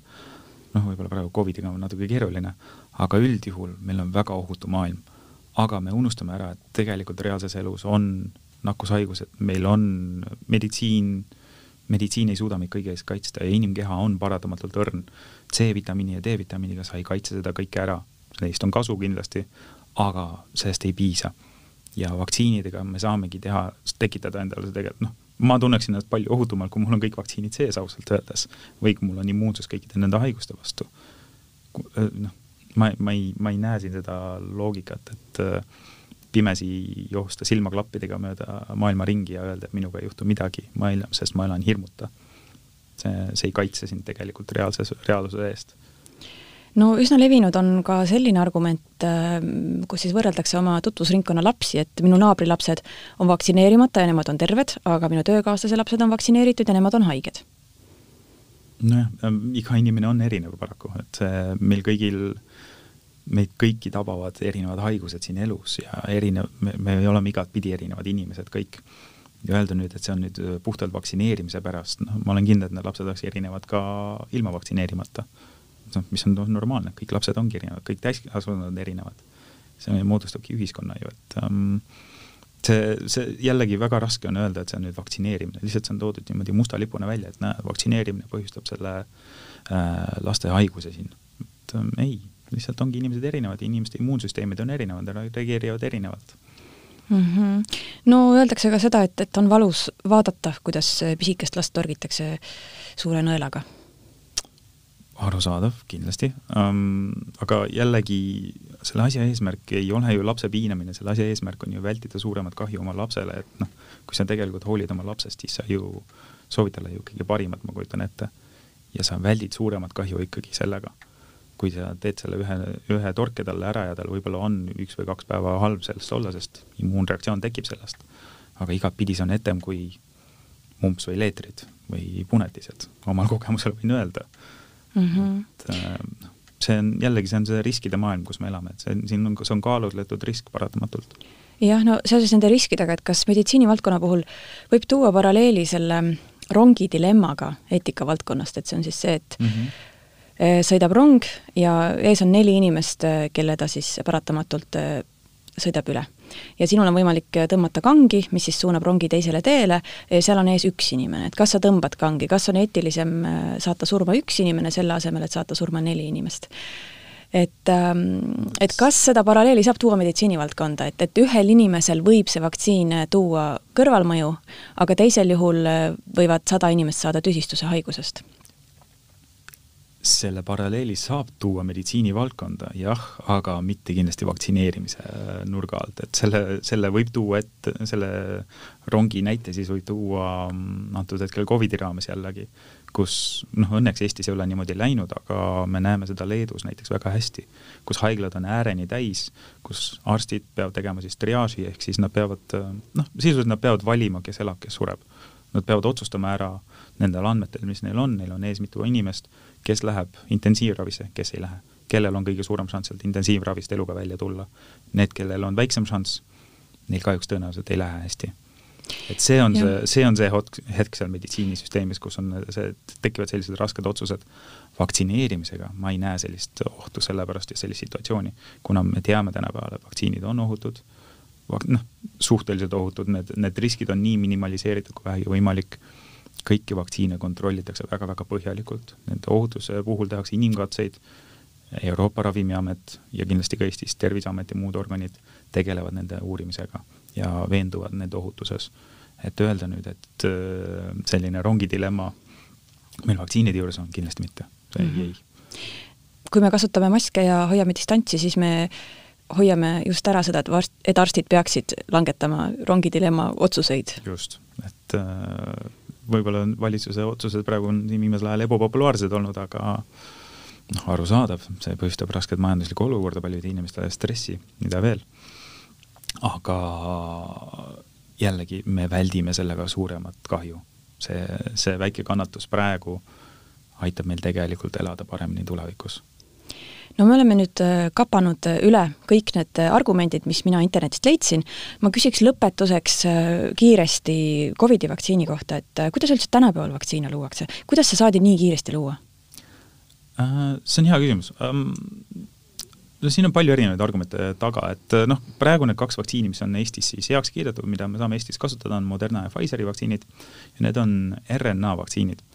noh, võib-olla praegu Covidiga on natuke keeruline, aga üldjuhul meil on väga ohutu maailm. aga me unustame ära, et tegelikult reaalses elus on nakkushaigused, meil on meditsiin, meditsiin ei suuda meid kõige eest kaitsta ja inimkeha on paratamatult õrn. C-vitamiini ja D-vitamiiniga sa ei kaitse seda kõike ära, neist on kasu kindlasti, aga sellest ei piisa. ja vaktsiinidega me saamegi teha, tekitada endale tegelikult noh, ma tunneksin ennast palju ohutumalt, kui mul on kõik vaktsiinid sees ausalt öeldes või kui mul on immuunsus kõikide nende haiguste vastu. noh, ma, ma ei, ma ei näe siin seda loogikat, et pimesi joosta silmaklappidega mööda maailma ringi ja öelda, et minuga ei juhtu midagi, ma ei, sest ma elan hirmuta. see, see ei kaitse sind tegelikult reaalses, reaalsuse eest no üsna levinud on ka selline argument, äh, kus siis võrreldakse oma tutvusringkonna lapsi, et minu naabri lapsed on vaktsineerimata ja nemad on terved, aga minu töökaaslase lapsed on vaktsineeritud ja nemad on haiged. nojah, ähm, iga inimene on erinev paraku, et meil kõigil, meid kõiki tabavad erinevad haigused siin elus ja erinev, me oleme igatpidi erinevad inimesed kõik ja öelda nüüd, et see on nüüd puhtalt vaktsineerimise pärast, noh, ma olen kindel, et need lapsed oleks erinevad ka ilma vaktsineerimata noh, mis on normaalne, kõik lapsed ongi erinevad, kõik täiskasvanud on erinevad. see moodustabki ühiskonna ju, et um, see, see jällegi väga raske on öelda, et see on nüüd vaktsineerimine, lihtsalt see on toodud niimoodi musta lipuna välja, et näe, vaktsineerimine põhjustab selle äh, laste haiguse siin. et ähm, ei, lihtsalt ongi inimesed erinevad, inimeste immuunsüsteemid on erinevad, nad reageerivad erinevalt mm. -hmm. no öeldakse ka seda, et, et on valus vaadata, kuidas pisikest last torgitakse suure nõelaga arusaadav, kindlasti um,, aga jällegi selle asja eesmärk ei ole ju lapse piinamine, selle asja eesmärk on ju vältida suuremat kahju oma lapsele, et noh, kui sa tegelikult hoolid oma lapsest, siis sa ju soovid talle ju kõige parimat, ma kujutan ette. ja sa väldid suuremat kahju ikkagi sellega. kui sa teed selle ühe, ühe torke talle ära ja tal võib-olla on üks või kaks päeva halb sellest olla, sest immuunreaktsioon tekib sellest, aga igatpidi see on etem kui mumps või leetrid või punetised, omal kogemusel võin öelda mm. -hmm. et äh, see on jällegi, see on see riskide maailm, kus me elame, et see, siin on, see on kaalutletud risk paratamatult. jah, no seoses nende riskidega, et kas meditsiinivaldkonna puhul võib tuua paralleeli selle rongi dilemmaga eetikavaldkonnast, et see on siis see, et mm -hmm. sõidab rong ja ees on neli inimest, kelle ta siis paratamatult sõidab üle. Ja sinul on võimalik tõmmata kangi, mis siis suunab rongi teisele teele, seal on ees üks inimene, et kas sa tõmbad kangi, kas on eetilisem saata surma üks inimene selle asemel, et saata surma neli inimest? Et, ähm, et kas seda paralleeli saab tuua meditsiinivaldkonda, et, et ühel inimesel võib see vaktsiin tuua kõrvalmõju, aga teisel juhul äh, võivad sada inimest saada tüsistuse haigusest? Selle paralleeli saab tuua meditsiinivaldkonda, jah, aga mitte kindlasti vaktsineerimise äh, nurga alt, et selle, selle võib tuua, et selle rongi näite siis võib tuua mm, antud hetkel Covidi raames jällegi kus noh, õnneks Eestis ei ole niimoodi läinud, aga me näeme seda Leedus näiteks väga hästi, kus haiglad on ääreni täis, kus arstid peavad tegema siis triaaži, ehk siis nad peavad noh, sisuliselt nad peavad valima, kes elab, kes sureb. Nad peavad otsustama ära nendel andmetel, mis neil on, neil on ees mitu inimest, kes läheb intensiivravisse, kes ei lähe. kellel on kõige suurem šanss sealt intensiivravist eluga välja tulla. Need, kellel on väiksem šanss, neil kahjuks tõenäoliselt ei lähe hästi et see on ja. see, see on see hetk seal meditsiinisüsteemis, kus on see, tekivad sellised rasked otsused. vaktsineerimisega ma ei näe sellist ohtu sellepärast ja sellist situatsiooni, kuna me teame tänapäeval, et vaktsiinid on ohutud, noh, suhteliselt ohutud, need, need riskid on nii minimaliseeritud kui vähegi võimalik, kõiki vaktsiine kontrollitakse väga-väga põhjalikult, nende ohutuse puhul tehakse inimkatseid, Euroopa Ravimiamet ja kindlasti ka Eestis Terviseamet ja muud organid tegelevad nende uurimisega ja veenduvad nende ohutuses. et öelda nüüd, et äh, selline rongidilemma meil vaktsiinide juures on, kindlasti mitte, see mm -hmm. ei. kui me kasutame maske ja hoiame distantsi, siis me hoiame just ära seda, et varst-, et arstid peaksid langetama rongidilemma otsuseid. just, et äh, võib-olla valitsuse otsused praegu on siin viimasel ajal ebapopulaarsed olnud, aga noh, arusaadav, see põhjustab rasket majanduslikku olukorda paljude inimestele, stressi, mida veel aga jällegi me väldime sellega suuremat kahju. see, see väike kannatus praegu aitab meil tegelikult elada paremini tulevikus no me oleme nüüd äh, kapanud äh, üle kõik need äh, argumendid, mis mina internetist leidsin. ma küsiks lõpetuseks kiiresti Covidi vaktsiini kohta, et kuidas üldse tänapäeval vaktsiine luuakse, kuidas see saadi nii kiiresti luua? See on hea küsimus no siin on palju erinevaid argumente taga, et noh, praegu need kaks vaktsiini, mis on Eestis siis heaks kiidetud, mida me saame Eestis kasutada, on Moderna ja Pfizeri vaktsiinid ja need on RNA vaktsiinid.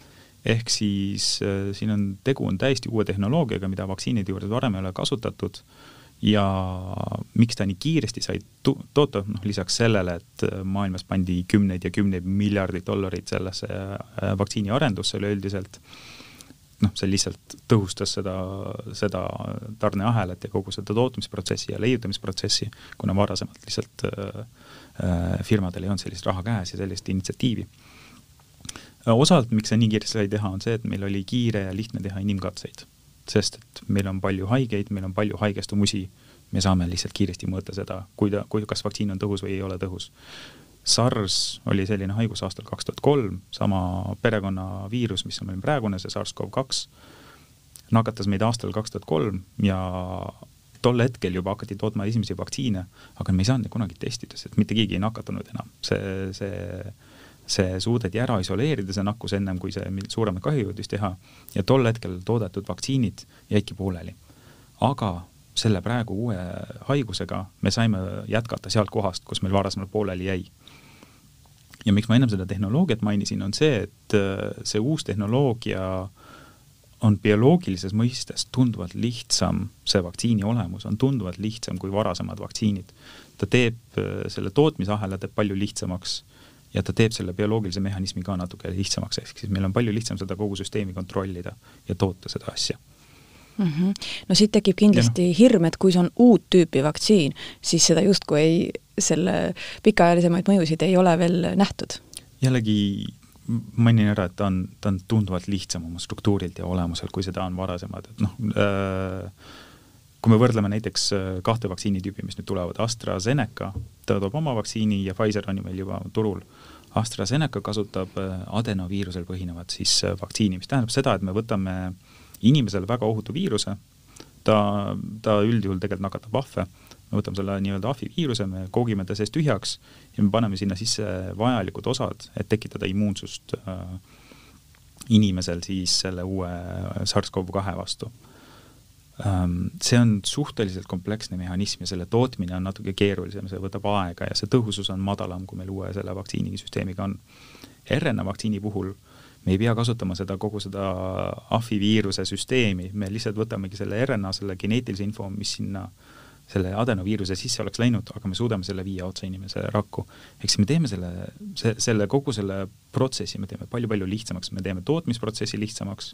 Ehk siis äh, siin on, tegu on täiesti uue tehnoloogiaga, mida vaktsiinide juures varem ei ole kasutatud. Ja miks ta nii kiiresti sai toota, noh lisaks sellele, et eh, maailmas pandi kümneid ja kümneid miljardeid dollareid sellesse vaktsiini arendusse üleüldiselt. Noh, see lihtsalt tõhustas seda, seda tarneahelat ja kogu seda tootmisprotsessi ja leiutamisprotsessi, kuna varasemalt lihtsalt äh, äh, firmadel ei olnud sellist raha käes ja sellist initsiatiivi. Osalt, miks see nii kiiresti sai teha, on see, et meil oli kiire ja lihtne teha inimkatseid. sest et meil on palju haigeid, meil on palju haigestumusi, me saame lihtsalt kiiresti mõõta seda, kui ta, kui, kas vaktsiin on tõhus või ei ole tõhus SARS oli selline haigus aastal kaks tuhat kolm, sama perekonna viirus, mis on meil praegune, see SARS-CoV-2, nakatas meid aastal kaks tuhat kolm ja tol hetkel juba hakati tootma esimesi vaktsiine, aga me ei saanud neid kunagi testida, sest mitte keegi ei nakatunud enam. see, see, see suudeti ära isoleerida, see nakkus, ennem kui see suuremat kahju jõudis teha ja tol hetkel toodetud vaktsiinid jäidki pooleli. aga selle praegu uue haigusega me saime jätkata sealt kohast, kus meil varasemalt pooleli jäi ja miks ma ennem seda tehnoloogiat mainisin, on see, et äh, see uus tehnoloogia on bioloogilises mõistes tunduvalt lihtsam, see vaktsiini olemus on tunduvalt lihtsam kui varasemad vaktsiinid. ta teeb äh, selle tootmisahela teeb palju lihtsamaks ja ta teeb selle bioloogilise mehhanismi ka natuke lihtsamaks, ehk siis meil on palju lihtsam seda kogu süsteemi kontrollida ja toota seda asja mm. -hmm. no siit tekib kindlasti ja. hirm, et kui see on uut tüüpi vaktsiin, siis seda justkui ei, selle pikaajalisemaid mõjusid ei ole veel nähtud. jällegi mainin ära, et ta on, ta on tunduvalt lihtsam oma struktuurilt ja olemuselt, kui seda on varasemad, et noh äh,, kui me võrdleme näiteks äh, kahte vaktsiinitüüpi, mis nüüd tulevad, AstraZeneca, ta toob oma vaktsiini ja Pfizer on ju meil juba turul. AstraZeneca kasutab äh, adenoviirusel põhinevat siis äh, vaktsiini, mis tähendab seda, et me võtame inimesele väga ohutu viiruse, ta, ta üldjuhul tegelikult nakatab ahve, me võtame selle nii-öelda ahvi viiruse, me koogime ta seest tühjaks ja me paneme sinna sisse vajalikud osad, et tekitada immuunsust äh, inimesel siis selle uue SARS-CoV-2 vastu see on suhteliselt kompleksne mehhanism ja selle tootmine on natuke keerulisem, see võtab aega ja see tõhusus on madalam, kui meil uue selle vaktsiinisüsteemiga on. RNA vaktsiini puhul me ei pea kasutama seda, kogu seda ahvi viiruse süsteemi, me lihtsalt võtamegi selle RNA, selle geneetilise info, mis sinna selle adenoviiruse sisse oleks läinud, aga me suudame selle viia otse inimese rakku. ehk siis me teeme selle, see, selle, kogu selle protsessi me teeme palju-palju lihtsamaks, me teeme tootmisprotsessi lihtsamaks,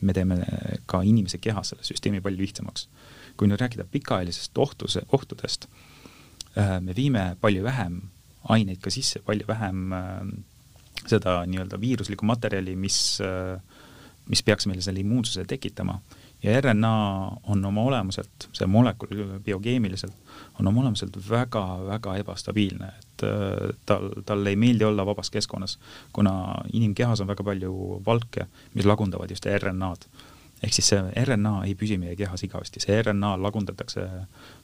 me teeme ka inimese kehas selle süsteemi palju lihtsamaks. kui nüüd rääkida pikaajalisest ohtuse, ohtudest, äh, me viime palju vähem aineid ka sisse, palju vähem äh, seda nii-öelda viiruslikku materjali, mis, äh, mis peaks meile selle immuunsuse tekitama. ja RNA on oma olemuselt, see molekul biokeemiliselt, on oma olemuselt väga-väga ebastabiilne, et äh, tal, talle ei meeldi olla vabas keskkonnas, kuna inimkehas on väga palju valke, mis lagundavad just RNA-d. ehk siis see RNA ei püsi meie kehas igavesti, see RNA lagundatakse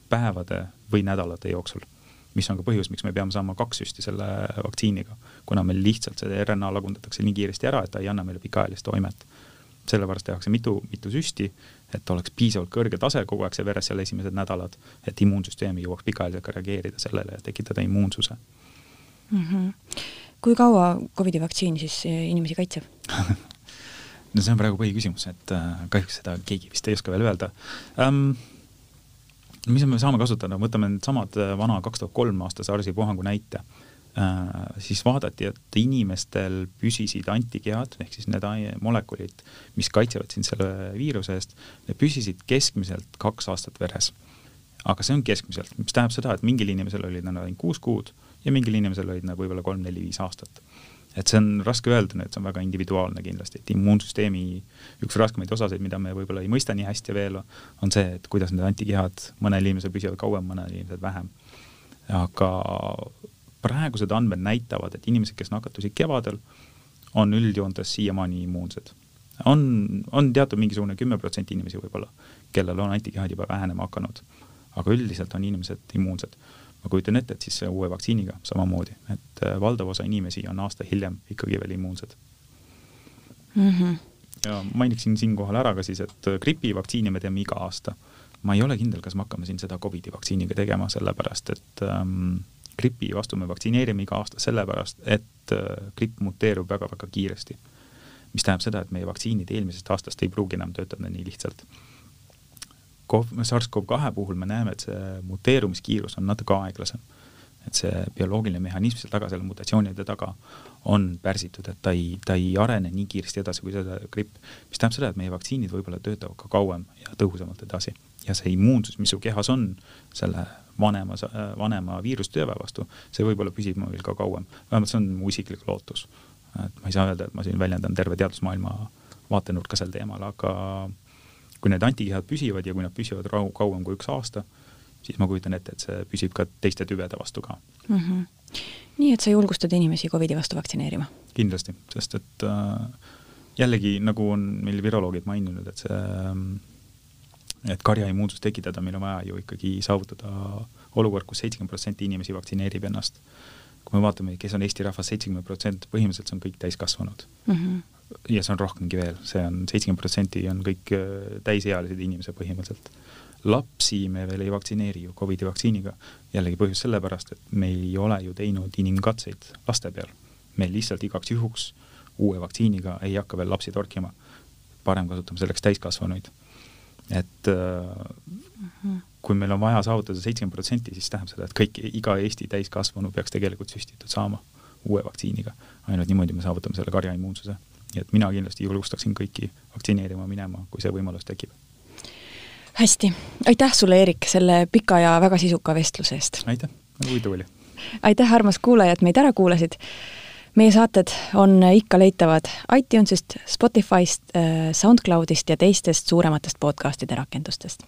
päevade või nädalate jooksul mis on ka põhjus, miks me peame saama kaks süsti selle vaktsiiniga, kuna meil lihtsalt see RNA lagundatakse nii kiiresti ära, et ta ei anna meile pikaajalist toimet. Sellepärast tehakse mitu, mitu süsti, et oleks piisavalt kõrge tase kogu aeg see veres seal esimesed nädalad, et immuunsüsteem jõuaks pikaajaliselt ka reageerida sellele ja tekitada immuunsuse mm. -hmm. kui kaua Covidi vaktsiin siis inimesi kaitseb no see on praegu põhiküsimus, et äh, kahjuks seda keegi vist ei oska veel öelda um, mis me saame kasutada, võtame needsamad äh, vana kaks tuhat kolm aasta SARS-i puhangu näite äh,, siis vaadati, et inimestel püsisid antikehad ehk siis need molekulid, mis kaitsevad sind selle viiruse eest, need püsisid keskmiselt kaks aastat veres. aga see on keskmiselt, mis tähendab seda, et mingil inimesel olid nad ainult kuus kuud ja mingil inimesel olid nad võib-olla kolm-neli-viis aastat et see on raske öelda, et see on väga individuaalne kindlasti, et immuunsüsteemi üks raskemaid osasid, mida me võib-olla ei mõista nii hästi veel, on see, et kuidas need antikehad mõnel inimesel püsivad kauem, mõnel inimesel vähem. aga praegused andmed näitavad, et inimesed, kes nakatusid kevadel, on üldjoontes siiamaani immuunsed. on, on teatud mingisugune kümme protsenti inimesi võib-olla, kellel on antikehad juba vähenema hakanud, aga üldiselt on inimesed immuunsed ma kujutan ette, et siis uue vaktsiiniga samamoodi, et äh, valdav osa inimesi on aasta hiljem ikkagi veel immuunsed mm. -hmm. ja mainiksin siinkohal ära ka siis, et äh, gripivaktsiini me teeme iga aasta. ma ei ole kindel, kas me hakkame siin seda Covidi vaktsiiniga tegema, sellepärast et ähm, gripi vastu me vaktsineerime iga aasta sellepärast, et äh, gripp muteerub väga-väga kiiresti. mis tähendab seda, et meie vaktsiinid eelmisest aastast ei pruugi enam töötada nii lihtsalt SARS-CoV-2 puhul me näeme, et see muteerumiskiirus on natuke aeglasem. Et see bioloogiline mehhanism seal taga, selle mutatsioonide taga on pärsitud, et ta ei, ta ei arene nii kiiresti edasi kui seda gripp. mis tähendab seda, et meie vaktsiinid võib-olla töötavad ka kauem ja tõhusamalt edasi. ja see immuunsus, mis su kehas on selle vanema, vanema viirustüve vastu, see võib-olla püsib meil ka kauem. vähemalt see on mu isiklik lootus. et ma ei saa öelda, et ma siin väljendan terve teadusmaailma vaatenurka sel teemal, aga kui need antikehad püsivad ja kui nad püsivad kauem kui üks aasta, siis ma kujutan ette, et see püsib ka teiste tüvede vastu ka mm. -hmm. nii et sa julgustad inimesi Covidi vastu vaktsineerima? kindlasti, sest et äh, jällegi, nagu on meil viroloogid maininud, et see äh, et karja immuunsust tekitada, meil on vaja ju ikkagi saavutada olukord kus, kus seitsekümmend protsenti inimesi vaktsineerib ennast. kui me vaatame, kes on Eesti rahvas, seitsekümmend protsenti, põhimõtteliselt see on kõik täiskasvanud mm. -hmm ja see on rohkemgi veel, see on seitsekümmend protsenti on kõik äh, täisealised inimesed põhimõtteliselt. Lapsi me veel ei vaktsineeri ju Covidi vaktsiiniga, jällegi põhjus sellepärast, et me ei ole ju teinud inimkatseid laste peal. me lihtsalt igaks juhuks uue vaktsiiniga ei hakka veel lapsi torkima. parem kasutame selleks täiskasvanuid. et äh, kui meil on vaja saavutada seitsekümmend protsenti, siis tähendab seda, et kõik, iga Eesti täiskasvanu peaks tegelikult süstitud saama uue vaktsiiniga. ainult niimoodi me saavutame selle karjaimmuunsuse nii et mina kindlasti julgustaksin kõiki vaktsineerima minema, kui see võimalus tekib. Hästi, aitäh sulle, Eerik, selle pika ja väga sisuka vestluse eest! aitäh, väga huvitav oli! aitäh, armas kuulaja, et meid ära kuulasid! meie saated on ikka leitavad iTunesist, Spotify'st, äh, SoundCloudist ja teistest suurematest podcastide rakendustest